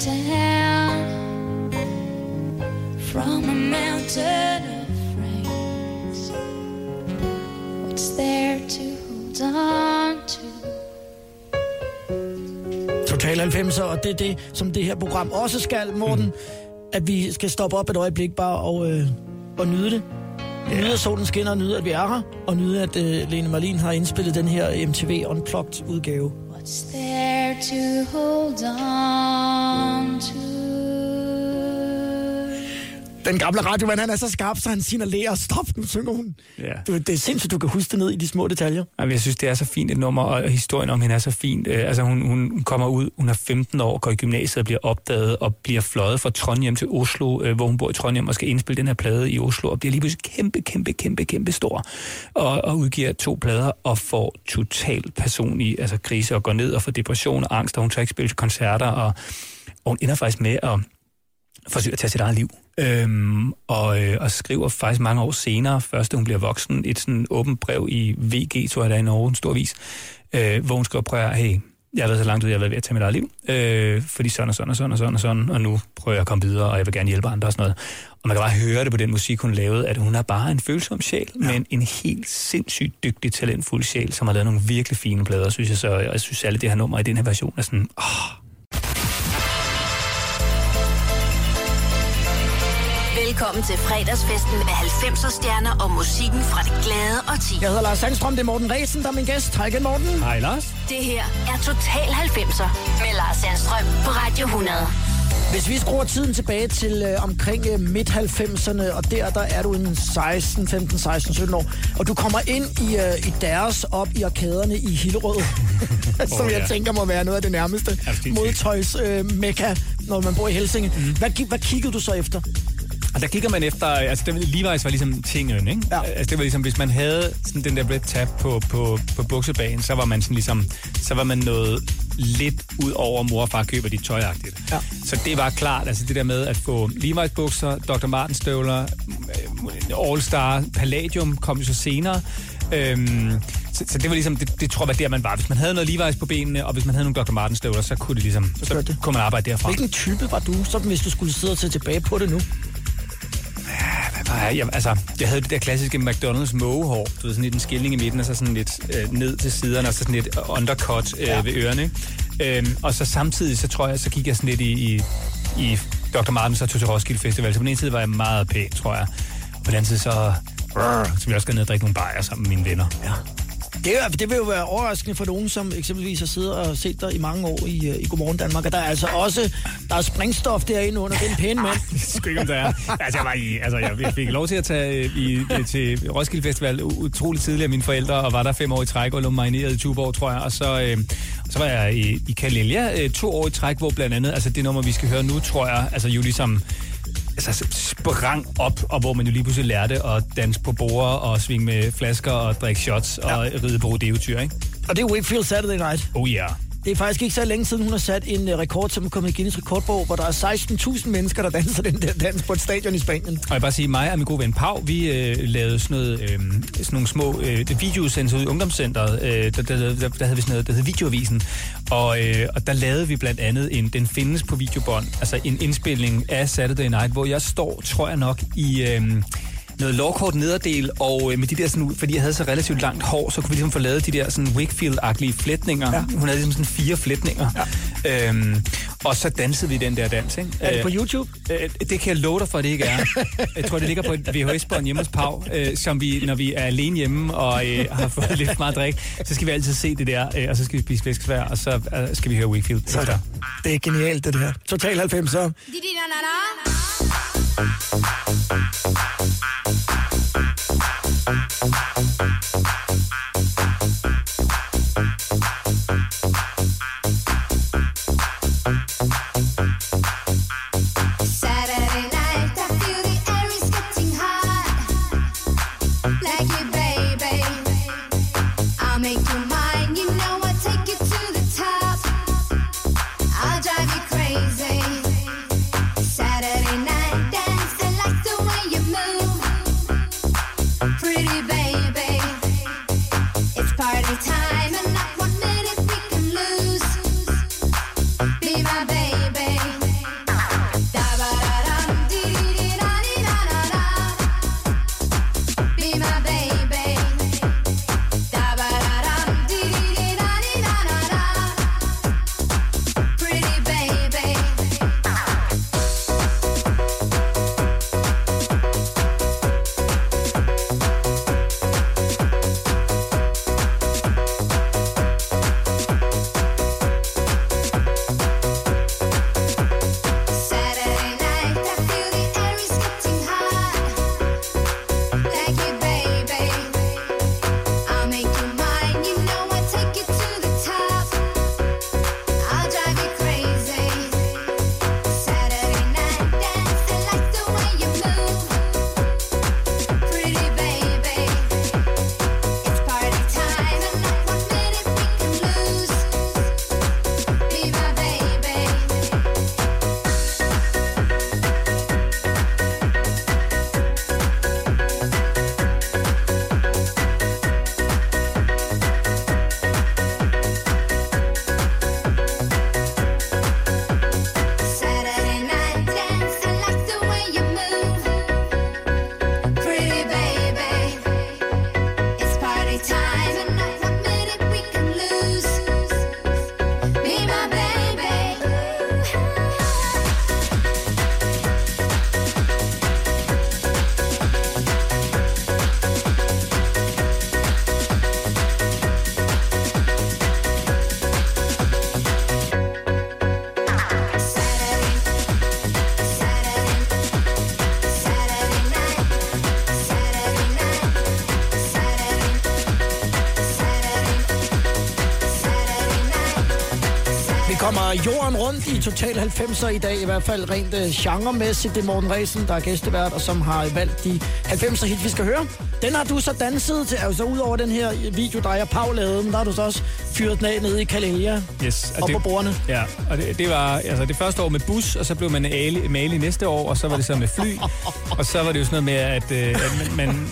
Speaker 7: Down from a mountain of
Speaker 8: friends. What's there to hold on to?
Speaker 2: Total 90'er, og det er det, som det her program også skal, Morten. Mm. At vi skal stoppe op et øjeblik bare og, øh, og nyde det. Nyde, at solen skinner, og nyde, at vi er her, og nyde, at øh, Lene Marlin har indspillet den her MTV Unplugged udgave.
Speaker 8: What's there to hold on
Speaker 2: Den gamle radiomand, han er så skarp, så han signalerer, stop, nu synger hun.
Speaker 3: Ja.
Speaker 2: Du, det er sindssygt, du kan huske det ned i de små detaljer.
Speaker 3: Jamen, jeg synes, det er så fint et nummer, og historien om hende er så fint. Øh, altså, hun, hun kommer ud, hun er 15 år, går i gymnasiet og bliver opdaget, og bliver fløjet fra Trondheim til Oslo, øh, hvor hun bor i Trondheim, og skal indspille den her plade i Oslo, og bliver lige pludselig kæmpe, kæmpe, kæmpe, kæmpe stor, og, og udgiver to plader, og får total personlig altså, krise, og går ned og får depression og angst, og hun tager ikke spille koncerter, og, og hun ender faktisk med at forsøger at tage sit eget liv. Øhm, og, øh, og skriver faktisk mange år senere, først da hun bliver voksen, et sådan åbent brev i VG, tror jeg, der er i Norge, en stor vis, øh, hvor hun skriver, prøv at, hey, jeg har været så langt ud, jeg har været ved at tage mit eget liv, øh, fordi sådan og sådan og sådan og sådan og sådan, og nu prøver jeg at komme videre, og jeg vil gerne hjælpe andre og sådan noget. Og man kan bare høre det på den musik, hun lavede, at hun er bare en følsom sjæl, ja. men en helt sindssygt dygtig, talentfuld sjæl, som har lavet nogle virkelig fine plader, synes jeg. Så og jeg synes alle det her nummer i den her version er sådan, åh,
Speaker 1: Velkommen til fredagsfesten med 90'er stjerner og musikken fra det glade og ti.
Speaker 2: Jeg hedder Lars Sandstrøm, det er Morten Ræsen, der er min gæst. Hej igen, Morten.
Speaker 3: hej Lars.
Speaker 1: Det her er Total 90'er med Lars Sandstrøm på Radio 100.
Speaker 2: Hvis vi skruer tiden tilbage til øh, omkring øh, midt-90'erne, og der, der er du en 16, 15, 16, 17 år, og du kommer ind i, øh, i deres op i arkaderne i Hillerød, som
Speaker 3: Åh,
Speaker 2: jeg
Speaker 3: ja.
Speaker 2: tænker må være noget af det nærmeste modtøjs øh, mekka, når man bor i Helsinge. Mm. Hvad, hvad kiggede du så efter?
Speaker 3: Og der kigger man efter, altså det, Levi's var ligesom tingen, ikke?
Speaker 2: Ja.
Speaker 3: Altså det var ligesom, hvis man havde sådan den der red tab på, på, på buksebanen, så var man sådan ligesom, så var man noget lidt ud over mor og far køber dit tøjagtigt.
Speaker 2: Ja.
Speaker 3: Så det var klart, altså det der med at få Levi's bukser, Dr. Martens støvler, øh, All Star, Palladium kom jo så senere. Øhm, så, så det var ligesom, det, det tror jeg var der, man var. Hvis man havde noget Levi's på benene, og hvis man havde nogle Dr. Martens støvler, så kunne det ligesom, så,
Speaker 2: det.
Speaker 3: kunne man arbejde derfra.
Speaker 2: Hvilken type var du, så hvis du skulle sidde og se tilbage på det nu?
Speaker 3: Nej, jeg, altså, jeg havde det der klassiske McDonald's mågehår, du ved, sådan lidt en skilning i midten, og så sådan lidt øh, ned til siderne, og så sådan lidt undercut øh, ja. ved ørerne. Øhm, og så samtidig, så tror jeg, så gik jeg sådan lidt i, i, i Dr. Martens og tog til Roskilde Festival. Så på den ene side var jeg meget pæn, tror jeg. På den anden side, så, så ville jeg også gå ned og drikke nogle bajer sammen med mine venner. Ja.
Speaker 2: Det, er- det vil jo være overraskende for nogen, som eksempelvis har siddet og set dig i mange år i, øh, i Godmorgen Danmark. Og der er altså også der er springstof derinde under den pæne mand.
Speaker 3: det ved ikke, om der er. Altså, jeg, var i, altså, jeg jeg fik lov til at tage øh, i, øh, til Roskilde Festival utrolig utroligt tidligt af mine forældre, og var der fem år i træk og lå marineret i Tuborg, tror jeg. Og så, øh, Så var jeg i, i Kalelia øh, to år i træk, hvor blandt andet, altså det nummer, vi skal høre nu, tror jeg, altså jo ligesom altså, sprang op, og hvor man jo lige pludselig lærte at danse på borde og svinge med flasker og drikke shots og ride på rodeotyr, ikke?
Speaker 2: Og det er Wakefield Saturday Night.
Speaker 3: Oh ja. Yeah.
Speaker 2: Det er faktisk ikke så længe siden, hun har sat en øh, rekord, som er kommet i Guinness rekordbog, hvor der er 16.000 mennesker, der danser den der dans på et stadion i Spanien.
Speaker 3: Og jeg vil bare sige, mig og min gode ven Pau, vi øh, lavede sådan, noget, øh, sådan nogle små øh, videosendelser ud i ungdomscenteret. Øh, der, der, der, der, havde vi sådan noget, der hed Videoavisen. Og, øh, og der lavede vi blandt andet en, den findes på videobånd, altså en indspilning af Saturday Night, hvor jeg står, tror jeg nok, i... Øh, noget lovkort nederdel, og øh, med de der sådan, fordi jeg havde så relativt langt hår, så kunne vi ligesom få lavet de der sådan Wakefield-agtige flætninger. Ja. Hun havde ligesom sådan fire flætninger. Ja. Øhm, og så dansede vi den der dans, ikke?
Speaker 2: Er det på
Speaker 3: Øh,
Speaker 2: YouTube?
Speaker 3: Øh, det kan jeg love dig for, at det ikke er. Jeg tror, det ligger på et VHS-bånd hjemme hos Pau, øh, som vi, når vi er alene hjemme og øh, har fået lidt meget drik, så skal vi altid se det der, øh, og så skal vi spise flæskesvær, og så øh, skal vi høre Wakefield efter.
Speaker 2: Det er genialt, det der. Total 90 Jorden rundt i Total 90'er i dag, i hvert fald rent uh, genremæssigt. Det er Morten Ræsen, der er gæstevært, og som har valgt de 90'er hit, vi skal høre. Den har du så danset til, altså ud over den her video, der er Pau lavede, men der har du så også fyret den af nede i Kalelia.
Speaker 3: Yes,
Speaker 2: Og på bordene.
Speaker 3: Ja, og det, det var altså det første år med bus, og så blev man ali, mali næste år, og så var det så med fly, og så var det jo sådan noget med, at, øh, at man, man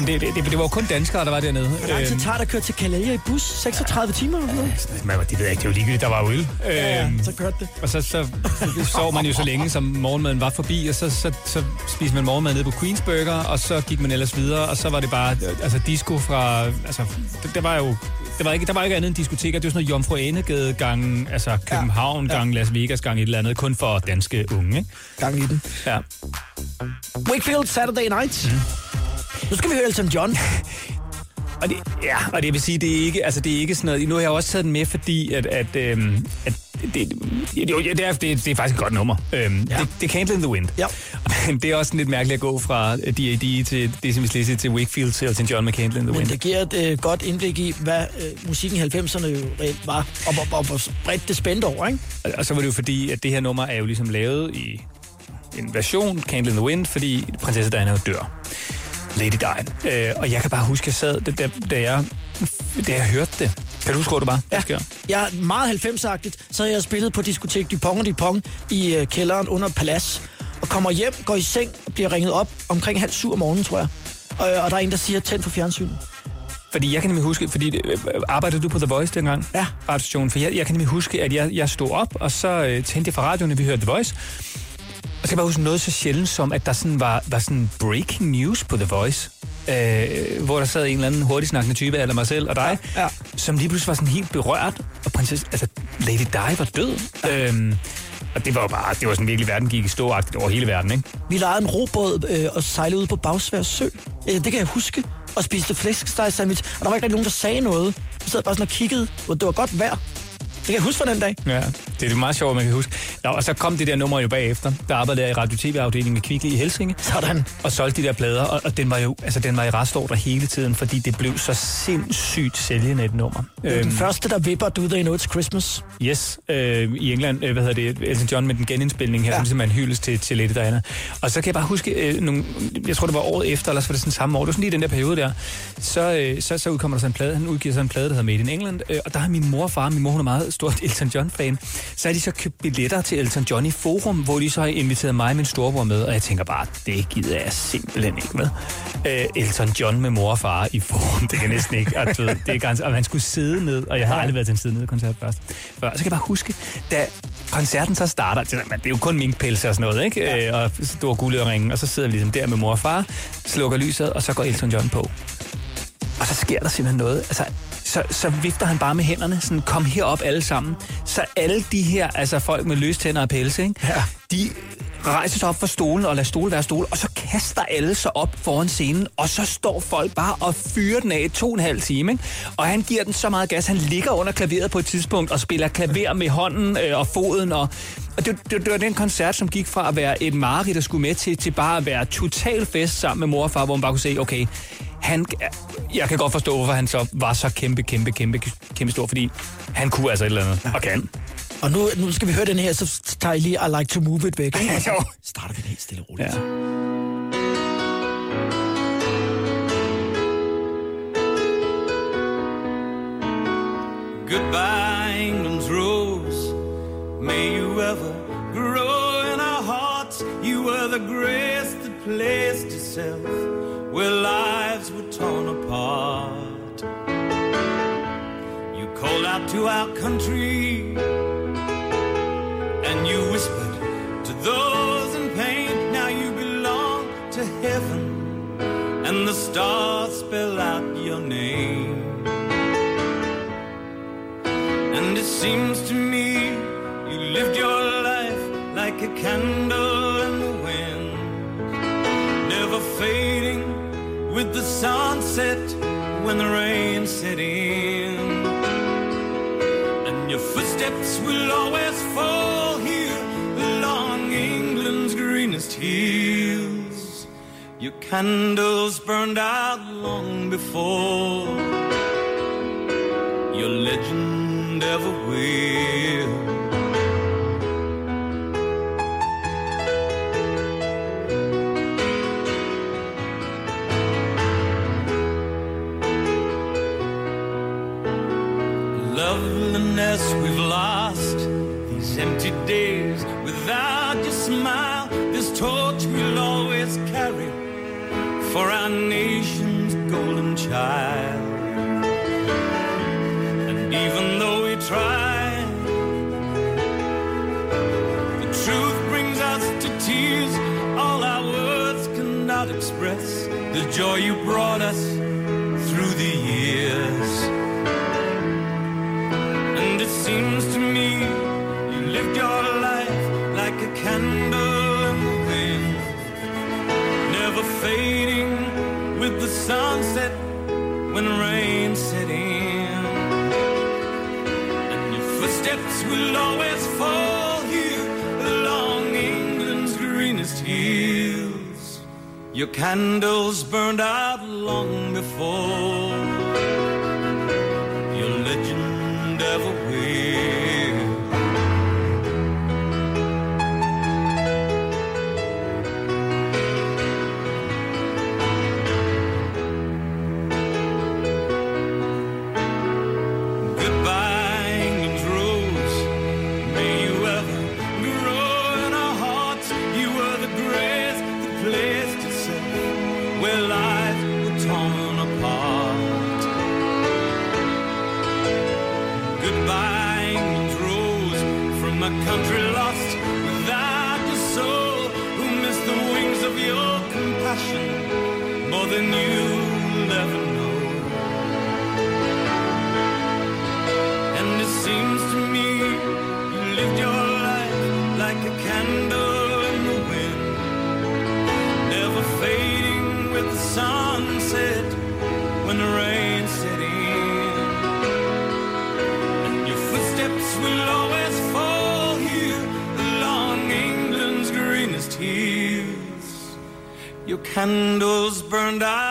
Speaker 3: øh, det, jamen, det, det, det var jo kun danskere, der var dernede.
Speaker 2: Hvor lang tid
Speaker 3: Øhm,
Speaker 2: tager at køre til Kalelia i bus? 36 timer eller noget?
Speaker 3: man, det ved jeg ikke, det var ligegyldigt, der var øl.
Speaker 2: Ja, ja,
Speaker 3: Øhm,
Speaker 2: så kørte det.
Speaker 3: Og så, så, så sov man jo så længe, som morgenmaden var forbi, og så, så, så spiste man morgenmad nede på Queens Burger, og så gik man ellers videre, og så var det bare altså disco fra... Altså, det, det var jo... Det var ikke, der var ikke andet end diskoteker. Det var sådan noget Jomfru Anegade gang, altså København
Speaker 2: Ja.
Speaker 3: gang, Las Vegas gang, et eller andet, kun for danske unge, ikke?
Speaker 2: Gang i den.
Speaker 3: Ja.
Speaker 2: Wakefield Saturday Night.
Speaker 3: Mhm.
Speaker 2: Nu skal vi høre Elton John.
Speaker 3: Og det, ja, og det vil sige, det er ikke, altså det er ikke sådan noget, nu har jeg også taget den med, fordi at, at, øhm, at det, jo, det, er, det, det er faktisk et godt nummer. Øhm,
Speaker 2: Ja.
Speaker 3: det, det er Candle in the Wind.
Speaker 2: Ja.
Speaker 3: Men det er også lidt mærkeligt at gå fra D.A.D. til Dizzy Lizzy til Wakefield til Elton John med Candle in the
Speaker 2: Men
Speaker 3: Wind.
Speaker 2: det giver et øh, godt indblik i, hvad øh, musikken i 90'erne jo reelt var, og hvor, hvor, hvor bredt det spændte over, ikke?
Speaker 3: Og- Og så var det jo fordi, at det her nummer er jo ligesom lavet i en version, Candle in the Wind, fordi prinsesse Diana dør. Lady Di. Øh, og jeg kan bare huske, at jeg sad, da, da, jeg, da jeg hørte det. Kan du huske, hvor det var?
Speaker 2: Ja.
Speaker 3: Jeg?
Speaker 2: Er meget 90-agtigt, så havde jeg spillet på diskotek Dupont og Dupont i øh, kælderen under et palads, og kommer hjem, går i seng og bliver ringet op omkring halv syv om morgenen, tror jeg. Og, og der er en, der siger, tænd for fjernsynet.
Speaker 3: Fordi jeg kan nemlig huske, fordi øh, arbejdede du på The Voice dengang?
Speaker 2: Ja.
Speaker 3: Radiostationen. For jeg, jeg kan nemlig huske, at jeg, jeg stod op, og så øh, tændte jeg for radioen, og vi hørte The Voice. Så kan jeg bare huske noget så sjældent som, at der sådan var, var sådan breaking news på The Voice. Øh, hvor der sad en eller anden hurtigsnakkende type, eller mig selv og dig,
Speaker 2: Ja.
Speaker 3: som lige pludselig var sådan helt berørt, og prinsesse, altså Lady Di var død. Øhm, og det var jo bare, det var sådan virkelig, verden gik i stå over hele verden, ikke?
Speaker 2: Vi lejede en robåd øh, og sejlede ud på Bagsvær Sø. Øh, det kan jeg huske. Og spiste flæskesteg sandwich. Og der var ikke rigtig nogen, der sagde noget. Vi sad bare sådan og kiggede. og Det var godt vejr. Det kan jeg huske fra den dag.
Speaker 3: Ja, det er meget sjovt, at man kan huske. Nå, og så kom det der nummer jo bagefter. Der arbejdede jeg i radio-tv-afdelingen med Kvickly i Helsinge.
Speaker 2: Sådan.
Speaker 3: Og solgte de der plader, og, og den var jo altså, den var i restordre hele tiden, fordi det blev så sindssygt sælgende et nummer.
Speaker 2: Det var den første, der vipper Do They Know It's Christmas.
Speaker 3: Yes, øh, i England, øh, hvad hedder det, Elton John med den genindspilning her, ja. Som simpelthen hyldes til, til Lady Diana. Og så kan jeg bare huske, øh, nogle, jeg tror det var året efter, eller så var det sådan samme år, det var sådan lige i den der periode der, så, øh, så, så udkommer der sådan en plade, han udgiver sådan en plade, der hedder Made in England, øh, og der har min mor og far, min mor hun er meget stort Elton John-fan, så har de så købt billetter til Elton John i Forum, hvor de så har inviteret mig og min storebror med, og jeg tænker bare, det gider jeg simpelthen ikke med. Øh, Elton John med mor og far i Forum, det kan næsten ikke, og, ved, det er ganske, og man skulle sidde ned, og jeg har aldrig været til en sidde ned koncert først. Før. Så kan jeg bare huske, da koncerten så starter, det er jo kun minkpelse og sådan noget, ikke? Ja. Og store guldøringe, og så sidder vi ligesom der med mor og far, slukker lyset, og så går Elton John på. Og så sker der simpelthen noget. Altså, så, så vifter han bare med hænderne, sådan, kom herop alle sammen. Så alle de her, altså folk med løs tænder og pelse, ikke?
Speaker 2: Ja.
Speaker 3: de rejser sig op fra stolen og lader stole være stole, og så kaster alle sig op foran scenen, og så står folk bare og fyrer den af i to og en halv time. Ikke? Og han giver den så meget gas, han ligger under klaveret på et tidspunkt og spiller klaver med hånden øh, og foden. Og, og det, det, det var den koncert, som gik fra at være et mareridt, der skulle med til, til bare at være total fest sammen med mor og far, hvor man bare kunne se, okay, han, jeg kan godt forstå, hvorfor han så var så kæmpe, kæmpe, kæmpe, kæmpe stor, fordi han kunne altså et eller andet, og kan.
Speaker 2: Og nu, nu skal vi høre den her, så tager I lige I like to move it væk. Ikke? Og så
Speaker 3: Jo.
Speaker 2: starter vi den helt stille og roligt.
Speaker 3: Ja.
Speaker 9: Goodbye, England's rose. May you ever grow in our hearts. You were the grace that placed itself where lives were torn apart. You called out to our country and you whispered to those in pain. Now you belong to heaven, and the stars spell out your name. And it seems to me you lived your life like a candle in the wind, never fading with the sunset when the rain set in. Footsteps will always fall here along England's greenest hills. Your candles burned out long before your legend ever will. Loveliness we've lost, these empty days without your smile, this torch we'll always carry for our nation's golden child. And even though we try, the truth brings us to tears. All our words cannot express the joy you brought us fading with the sunset when rain set in. And your footsteps will always fall here along England's greenest hills. Your candles burned out long before candles burned out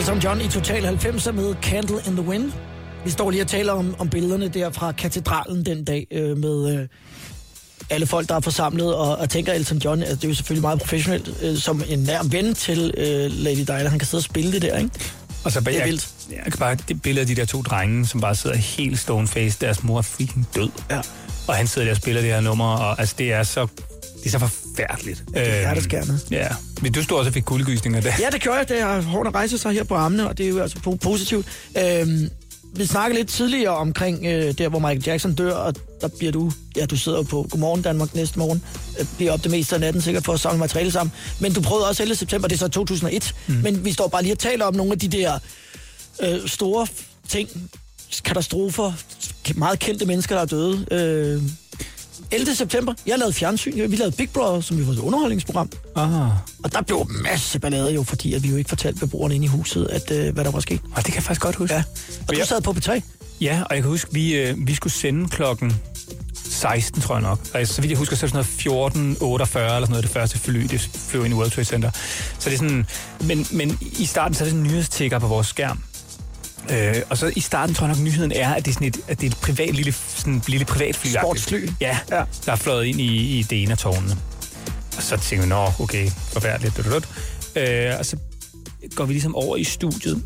Speaker 2: Elton John i Total 90'er med Candle in the Wind. Vi står lige og taler om, om billederne der fra katedralen den dag øh, med øh, alle folk, der er forsamlet, og, og tænker Elton John, altså, det er jo selvfølgelig meget professionelt, øh, som en nær ven til øh, Lady Diana. Han kan sidde og spille det der, ikke?
Speaker 3: Og så bare,
Speaker 2: Det er
Speaker 3: jeg,
Speaker 2: vildt.
Speaker 3: jeg kan bare det billede af de der to drenge, som bare sidder helt stone face. Deres mor er freaking død.
Speaker 2: Ja.
Speaker 3: Og han sidder der og spiller det her nummer, og altså, det er så, det er så forfærdeligt. Det
Speaker 2: er hjerteskærende.
Speaker 3: Ja. Men du stod også og fik kuldegysninger der.
Speaker 2: Ja, det gjorde jeg. Det har hårdt rejse sig her på armene, og det er jo altså po- positivt. Øhm, vi snakkede lidt tidligere omkring øh, der, hvor Michael Jackson dør, og der bliver du, ja, du sidder på Godmorgen Danmark næste morgen, øh, bliver op det meste af natten sikkert for at samle materiale sammen. Men du prøvede også 11. september, det er så 2001, mm. men vi står bare lige og taler om nogle af de der øh, store ting, katastrofer, meget kendte mennesker, der er døde. Øh, 11. september, jeg lavede fjernsyn, vi lavede Big Brother, som vi var et underholdningsprogram.
Speaker 3: Ah.
Speaker 2: Og der blev masse ballade jo, fordi at vi jo ikke fortalte beboerne inde i huset, at, øh, hvad der var sket.
Speaker 3: Og det kan jeg faktisk godt huske.
Speaker 2: Ja. Og du sad på P3.
Speaker 3: Ja, og jeg kan huske, vi, øh, vi skulle sende klokken 16, tror jeg nok. Og så vidt jeg husker, så er det sådan noget 14.48 eller sådan noget, det første fly, det flyver ind i World Trade Center. Så det er sådan, men, men i starten, så er det sådan en nyhedstikker på vores skærm. Øh, og så i starten tror jeg nok, nyheden er, at det er, sådan et, at det er et privat, lille, sådan et lille privatfly.
Speaker 2: Sportsfly.
Speaker 3: Ja,
Speaker 2: Ja.
Speaker 3: der er fløjet ind i, i det ene af tårnene. Og så tænker vi, nå, okay, forfærdeligt. dut, dut. Øh, og så går vi ligesom over i studiet.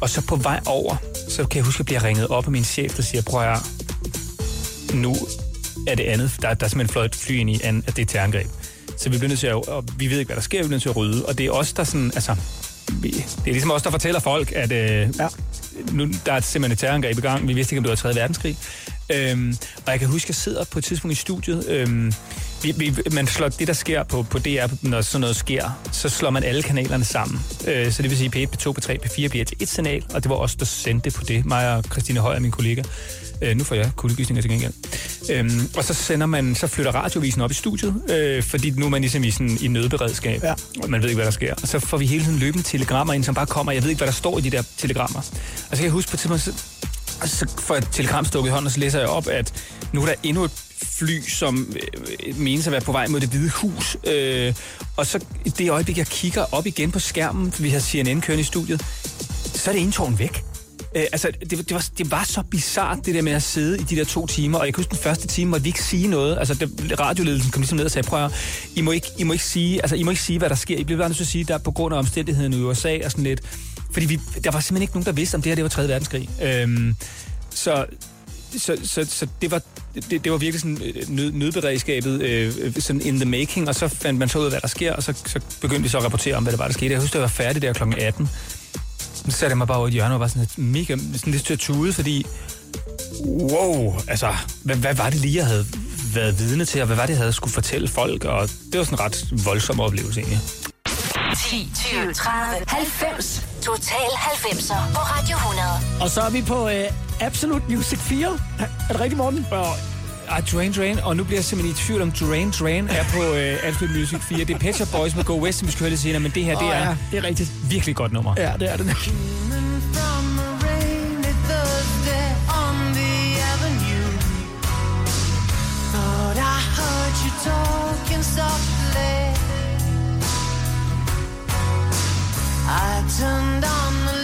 Speaker 3: Og så på vej over, så kan jeg huske, at jeg bliver ringet op af min chef, der siger, prøv at nu er det andet. Der, der er simpelthen fløjet et fly ind i, an- at det er terrorangreb. Så vi bliver nødt til at, og vi ved ikke, hvad der sker, vi bliver nødt til at rydde. Og det er os, der sådan, altså, vi, det er ligesom os, der fortæller folk, at øh,
Speaker 2: Ja
Speaker 3: nu, der er simpelthen et terrorangreb i gang. Vi vidste ikke, om det var 3. verdenskrig. Øhm, og jeg kan huske, at jeg sidder på et tidspunkt i studiet. Øhm, vi, vi, man slår det, der sker på, på DR, når sådan noget sker, så slår man alle kanalerne sammen. Øh, så det vil sige, P1, P2, P3, P4 bliver til et signal, og det var os, der sendte det på det. Mig og Christine Højer, min kollega. Øh, nu får jeg kuldegysninger til gengæld. Øhm, og så sender man, så flytter radioavisen op i studiet, øh, fordi nu er man ligesom i, sådan, i nødberedskab,
Speaker 2: Ja.
Speaker 3: og man ved ikke, hvad der sker. Og så får vi hele tiden løbende telegrammer ind, som bare kommer. Jeg ved ikke, hvad der står i de der telegrammer. Og så kan jeg huske på et tidspunkt, så, så får jeg et telegram stukket i hånden, og så læser jeg op, at nu er der endnu et fly, som øh, menes at være på vej mod det hvide hus. Øh, og så i det øjeblik, jeg kigger op igen på skærmen, for vi har CNN kørende i studiet, så er det ene tårn væk. Øh, altså, det, det, var, det var så bizart, det der med at sidde i de der to timer, og jeg kan huske den første time, måtte vi ikke sige noget. Altså, det, radioledelsen kom ligesom ned og sagde, prøv at, I må, ikke, I, må ikke sige, altså, I må ikke sige, hvad der sker. I bliver bare nødt til at sige, der på grund af omstændighederne i USA og sådan lidt. Fordi vi, der var simpelthen ikke nogen, der vidste, om det her det var 3. verdenskrig. Øhm, så, så, så, så det, var, det, det var virkelig sådan øh, nød, nødberedskabet øh, sådan in the making, og så fandt man så ud af, hvad der sker, og så, så begyndte vi så at rapportere om, hvad der var, der skete. Jeg husker, det var færdigt der kl. 18. Så satte jeg mig bare over i et hjørne og var sådan lidt mega sådan lidt til at tude, fordi Wow, altså, hvad, hvad var det lige, jeg havde været vidne til, og hvad var det, jeg havde skulle fortælle folk, og det var sådan en ret voldsom oplevelse egentlig.
Speaker 1: 10, 20, 30, 90. Total 90'er på Radio 100.
Speaker 2: Og så er vi på øh, Absolute Music 4. Er det rigtigt, Morten?
Speaker 3: Og ah, Drain Drain, og nu bliver jeg simpelthen i tvivl om Drain Drain er på øh, Absolute Music 4. Det er Pet Shop Boys med Go West, som vi skal høre lidt senere, men det her, det
Speaker 2: Åh,
Speaker 3: er
Speaker 2: ja, det er rigtigt.
Speaker 3: virkelig godt nummer.
Speaker 2: Ja, det er det.
Speaker 4: From a rainy Thursday on the avenue. Thought I heard you talking softly. I turned on the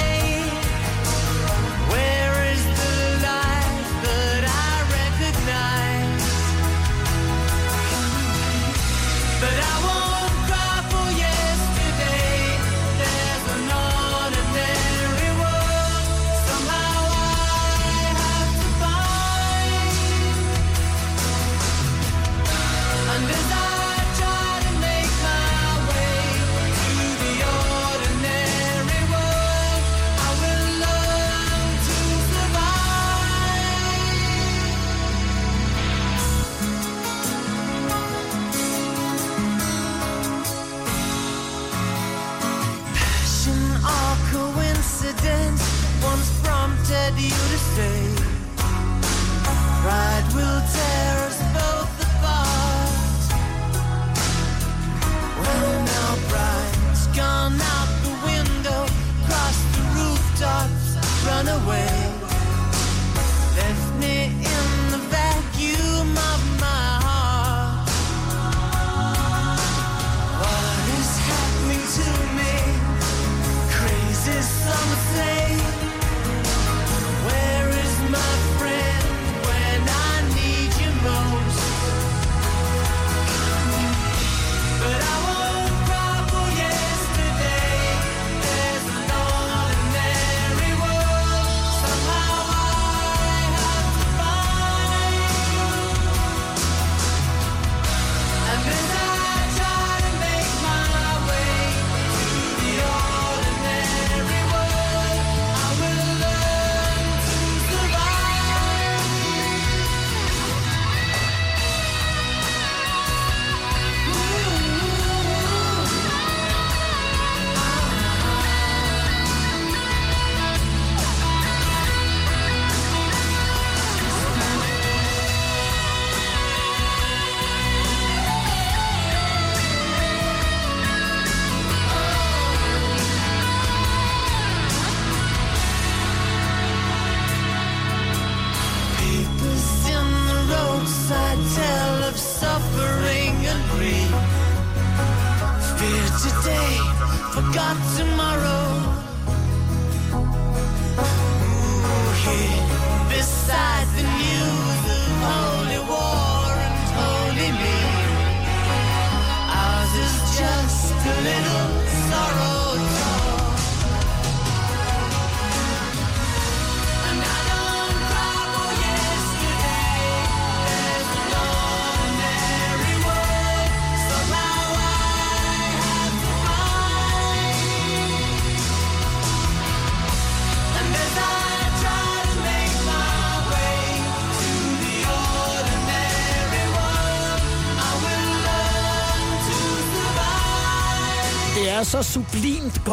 Speaker 4: away.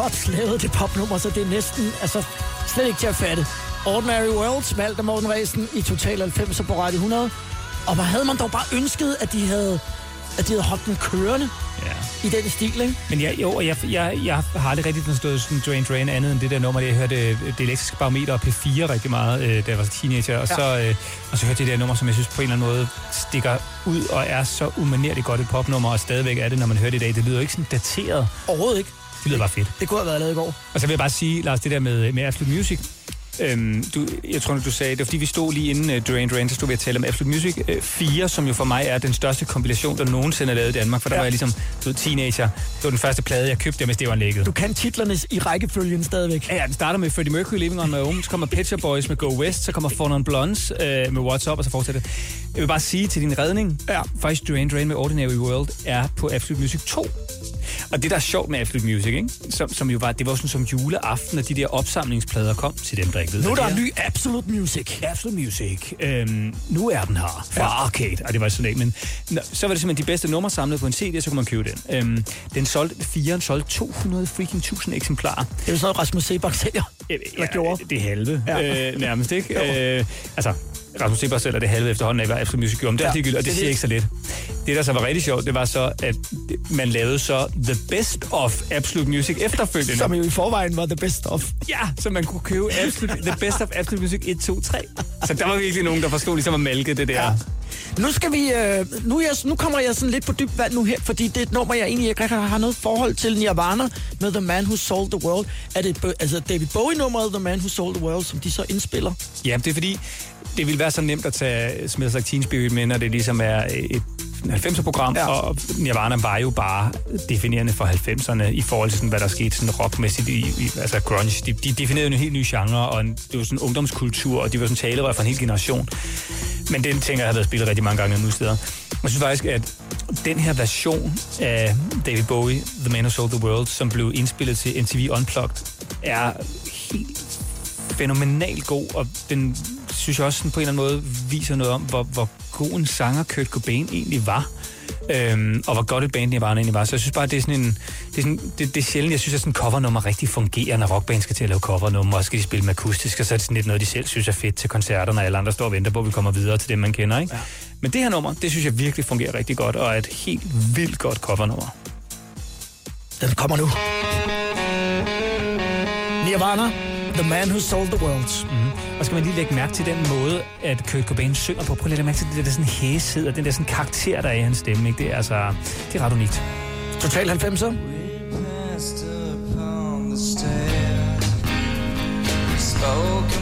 Speaker 2: Godt lavet, det popnummer, så det er næsten altså, slet ikke til at fatte. Ordinary Worlds med af Morten Ræsen i Total 90 på Radio 100. Og hvor havde man dog bare ønsket, at de havde, at de havde holdt den kørende
Speaker 3: Ja.
Speaker 2: i den stil, ikke?
Speaker 3: Men jeg, jo, og jeg, jeg, jeg har aldrig rigtig forstået sådan Drain Drain andet end det der nummer, jeg hørte øh, det elektriske barometer og P4 rigtig meget, øh, da jeg var teenager, og, ja. så, øh, og så hørte jeg det der nummer, som jeg synes på en eller anden måde stikker ud og er så umanerligt godt et popnummer, og stadigvæk er det, når man hører det i dag. Det lyder ikke sådan dateret.
Speaker 2: Overhovedet ikke.
Speaker 3: Det lyder bare fedt.
Speaker 2: Det kunne have været lavet i går.
Speaker 3: Og så vil jeg bare sige, Lars, det der med, med Absolute Music, Øhm, du, jeg tror, du sagde, det var fordi, vi stod lige inden uh, Duran Duran, så stod vi og talte om Absolute Music uh, 4, som jo for mig er den største kompilation, der nogensinde er lavet i Danmark, for der
Speaker 2: Ja.
Speaker 3: var jeg ligesom du ved, teenager. Det var den første plade, jeg købte, mens det var lækket.
Speaker 2: Du kan titlerne i rækkefølgen stadigvæk.
Speaker 3: Ja, ja, den starter med Freddie Mercury, Living on My Own, så kommer Pet Shop Boys med Go West, så kommer Four Non Blondes øh, med What's Up, og så fortsætter det. Jeg vil bare sige til din redning, ja. faktisk Duran Duran med Ordinary World er på Absolute Music 2. Og det, der er sjovt med Absolute Music, ikke? Som, som jo var, det var sådan som juleaften, at de der opsamlingsplader kom til dem, der ikke ved,
Speaker 2: Nu er der
Speaker 3: det
Speaker 2: en ny Absolute Music.
Speaker 3: Absolute Music. Øhm, nu er den her fra ja. Arcade. Og det var sådan en, men nå, så var det simpelthen de bedste numre samlet på en CD, så kunne man købe den. Øhm, den solgte, firen solgte 200 freaking tusind eksemplarer.
Speaker 2: Det er jo sådan, Rasmus Sebak sælger. Eller gjorde.
Speaker 3: Det er halve,
Speaker 2: Ja.
Speaker 3: ja. øh, nærmest, ikke? Øh, altså, Rasmus Sebak selv er det halve efterhånden af, hvad Absolute Music gjorde, men det er
Speaker 2: Ja,
Speaker 3: ligegyldigt, og det
Speaker 2: det er
Speaker 3: siger ikke så lidt. Det, der så var rigtig sjovt, det var så, at man lavede så The Best of Absolute Music efterfølgende.
Speaker 2: Som jo i forvejen var the best of.
Speaker 3: Ja, så man kunne købe Absolute, The Best of Absolute Music 1, 2, 3. Så der var virkelig nogen, der forstod ligesom at malke det der.
Speaker 2: Ja. Nu skal vi, øh, nu, jeg, nu kommer jeg sådan lidt på dybt vand nu her, fordi det er et nummer, jeg egentlig ikke har noget forhold til Nirvana med The Man Who Sold the World. Er det altså David Bowie-nummeret The Man Who Sold the World, som de så indspiller?
Speaker 3: Ja, det er fordi, det ville være så nemt at tage Smells Like Teen Spirit med, når det ligesom er et 90'er-program,
Speaker 2: Ja.
Speaker 3: og Nirvana var jo bare definerende for 90'erne i forhold til, sådan, hvad der skete sådan rockmæssigt, i, i, altså grunge. De, de definerede en helt ny genre, og en, det var sådan en ungdomskultur, og de var sådan talerør for en hel generation. Men den tænker jeg har været spillet rigtig mange gange nu steder. Jeg synes faktisk, at den her version af David Bowie, The Man Who Sold the World, som blev indspillet til MTV Unplugged, er helt fænomenalt god, og den synes jeg også sådan på en eller anden måde viser noget om, hvor, hvor god en sanger Kurt Cobain egentlig var. Øhm, og hvor godt et band Nirvana egentlig var. Så jeg synes bare, det er sådan en... Det er, sådan, det, det er sjældent, jeg synes, at sådan covernummer rigtig fungerer, når rockband skal til at lave covernummer, og skal de spille med akustisk, og så er det sådan lidt noget, de selv synes er fedt til koncerter, når alle andre står og venter på, at vi kommer videre til det, man kender. Ikke? Ja. Men det her nummer, det synes jeg virkelig fungerer rigtig godt, og er et helt vildt godt covernummer.
Speaker 2: Den kommer nu. Nirvana, The Man Who Sold the World.
Speaker 3: Mm. Og skal man lige lægge mærke til den måde, at Kurt Cobain synger på. Prøv lige at lægge mærke til det der sådan hæshed, og den der sådan karakter, der er i hans stemme. Ikke? Det er altså, det er ret unikt.
Speaker 2: Total 90'er.
Speaker 10: Spoke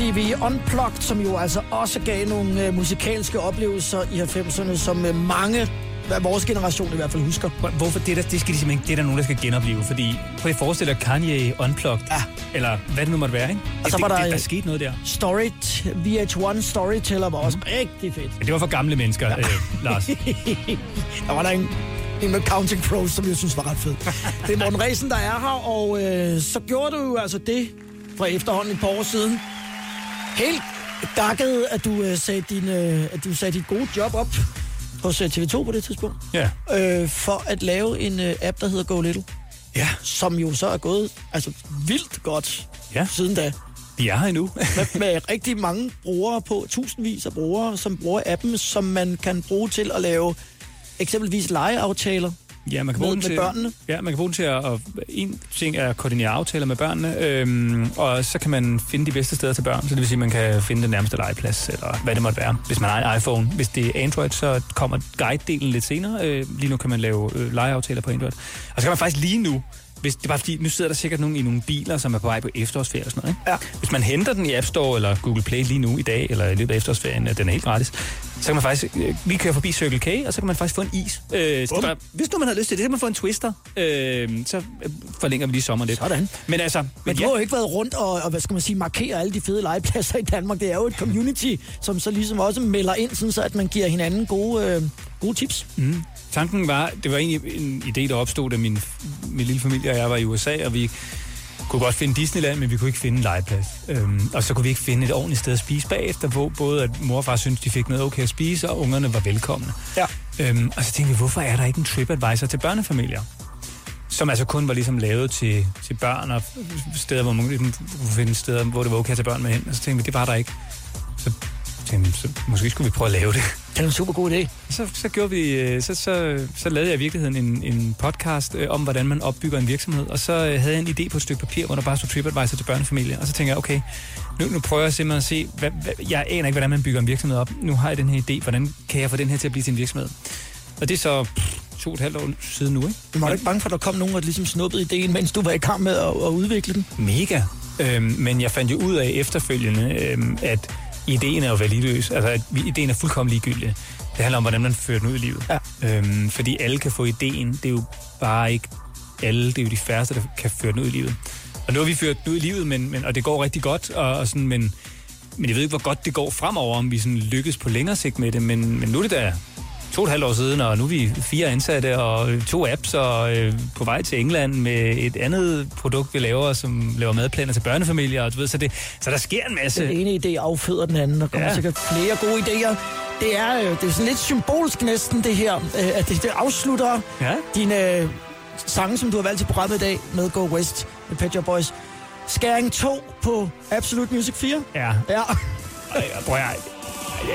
Speaker 2: MTV Unplugged, som jo altså også gav nogle øh, musikalske oplevelser i 90'erne, som øh, mange af vores generation i hvert fald husker.
Speaker 3: Hvor- Hvorfor? Det, der, det skal de simpelthen det er der nogen, der skal genopleve. Fordi prøv at forestille dig Kanye Unplugged.
Speaker 2: Ja.
Speaker 3: Eller hvad det nu måtte være, ikke?
Speaker 2: Og så
Speaker 3: det,
Speaker 2: var der-
Speaker 3: det, der skete noget der.
Speaker 2: Story, VH1 Storyteller var også rigtig fedt.
Speaker 3: Men det var for gamle mennesker, ja. øh, Lars.
Speaker 2: der var der en, en med Counting Crows, som jeg synes var ret fed. Det er Morten Ræsen, der er her, og øh, så gjorde du jo altså det for efterhånden et par år siden. Helt gakket, at du, øh, sagde din, øh, at du sagde dit gode job op hos øh, TV2 på det tidspunkt,
Speaker 3: Ja.
Speaker 2: øh, for at lave en øh, app, der hedder Go Little,
Speaker 3: Ja.
Speaker 2: som jo så er gået altså, vildt godt
Speaker 3: Ja.
Speaker 2: siden da.
Speaker 3: Vi er her endnu.
Speaker 2: med, med rigtig mange brugere på, tusindvis af brugere, som bruger appen, som man kan bruge til at lave eksempelvis legeaftaler.
Speaker 3: Ja, man kan
Speaker 2: Med-
Speaker 3: bruge
Speaker 2: med
Speaker 3: til,
Speaker 2: børnene?
Speaker 3: Ja, man kan bruge den til at... Og en ting er at koordinere aftaler med børnene, øhm, og så kan man finde de bedste steder til børn. Så det vil sige, at man kan finde den nærmeste legeplads, eller hvad det måtte være, hvis man har en iPhone. Hvis det er Android, så kommer guide-delen lidt senere. Øh, lige nu kan man lave øh, legeaftaler på Android. Og så kan man faktisk lige nu, hvis, det bare fordi, nu sidder der sikkert nogen i nogle biler, som er på vej på efterårsferie og sådan noget. Ikke?
Speaker 2: Ja.
Speaker 3: Hvis man henter den i App Store eller Google Play lige nu i dag, eller i løbet af efterårsferien, øh, den er helt gratis, så kan man faktisk øh, lige køre forbi Circle K, og så kan man faktisk få en is. Øh, så bare, hvis nu man har lyst til det, så kan man få en twister. Øh, så øh, forlænger vi lige sommeren lidt.
Speaker 2: Sådan.
Speaker 3: Men altså,
Speaker 2: Men du
Speaker 3: ja,
Speaker 2: har jo ikke været rundt og, og, hvad skal man sige, markere alle de fede legepladser i Danmark. Det er jo et community, som så ligesom også melder ind, sådan så at man giver hinanden gode, øh, gode tips.
Speaker 3: mm, tanken var, det var egentlig en idé, der opstod, da min, min lille familie og jeg var i USA, og vi kunne godt finde Disneyland, men vi kunne ikke finde en legeplads. Øhm, og så kunne vi ikke finde et ordentligt sted at spise bagefter, hvor både at mor og far syntes, de fik noget okay at spise, og ungerne var velkomne.
Speaker 2: Ja.
Speaker 3: Øhm, og så tænkte vi, hvorfor er der ikke en TripAdvisor til børnefamilier? Som altså kun var ligesom lavet til, til børn og steder, hvor man ligesom kunne finde steder, hvor det var okay at tage børn med hen. Og så tænkte vi, det var der ikke. Så tænkte så måske skulle vi prøve at lave det.
Speaker 2: Det er en super god idé.
Speaker 3: Så, så, gjorde vi, øh, så, så, så lavede jeg i virkeligheden en, en podcast øh, om, hvordan man opbygger en virksomhed. Og så øh, havde jeg en idé på et stykke papir, hvor der bare stod TripAdvisor til børnefamilier. Og så tænker jeg, okay, nu, nu prøver jeg simpelthen at se, hvad, hvad, jeg aner ikke, hvordan man bygger en virksomhed op. Nu har jeg den her idé, hvordan kan jeg få den her til at blive til en virksomhed? Og det er så pff, to og et halvt år siden nu, ikke?
Speaker 2: Men var du ikke bange for, at der kom nogen, der ligesom snuppede ideen, mens du var i gang med at, at udvikle den?
Speaker 3: Mega. Øhm, men jeg fandt jo ud af efterfølgende, øhm, at ideen er jo validøs. Altså, ideen er fuldkommen ligegyldig. Det handler om, hvordan man fører den ud i livet.
Speaker 2: Ja.
Speaker 3: Øhm, fordi alle kan få ideen. Det er jo bare ikke alle. Det er jo de færreste, der kan føre den ud i livet. Og nu har vi ført den ud i livet, men, men, og det går rigtig godt. Og, og sådan, men, men jeg ved ikke, hvor godt det går fremover, om vi sådan lykkes på længere sigt med det. Men, men nu er det da to og et halvt år siden, og nu er vi fire ansatte og to apps, og øh, på vej til England med et andet produkt, vi laver, som laver madplaner til børnefamilier, og du ved, så, det, så der sker en masse.
Speaker 2: Den ene idé afføder den anden, der kommer ja. Sikkert flere gode idéer. Det er, øh, det er sådan lidt symbolsk næsten, det her, øh, at det, det afslutter
Speaker 3: Ja.
Speaker 2: dine øh, sange, som du har valgt til programmet i dag med Go West med Pet Shop Boys. Skæring 2 på Absolute Music 4.
Speaker 3: Ja,
Speaker 2: Ja,
Speaker 3: Ej, prøv at,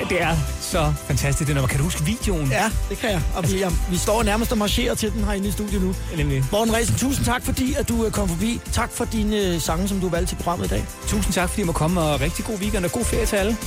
Speaker 3: det er så fantastisk, det man kan du huske videoen.
Speaker 2: ja det kan jeg. Og vi, ja, vi står nærmest og marcherer til den herinde i studiet nu.
Speaker 3: Nemlig.
Speaker 2: Morten Ræsen, tusind tak, fordi at du øh, kom forbi. Tak for dine øh, sange, som du valgte til programmet i dag.
Speaker 3: Tusind tak, fordi jeg må komme, og rigtig god weekend og god ferie til alle.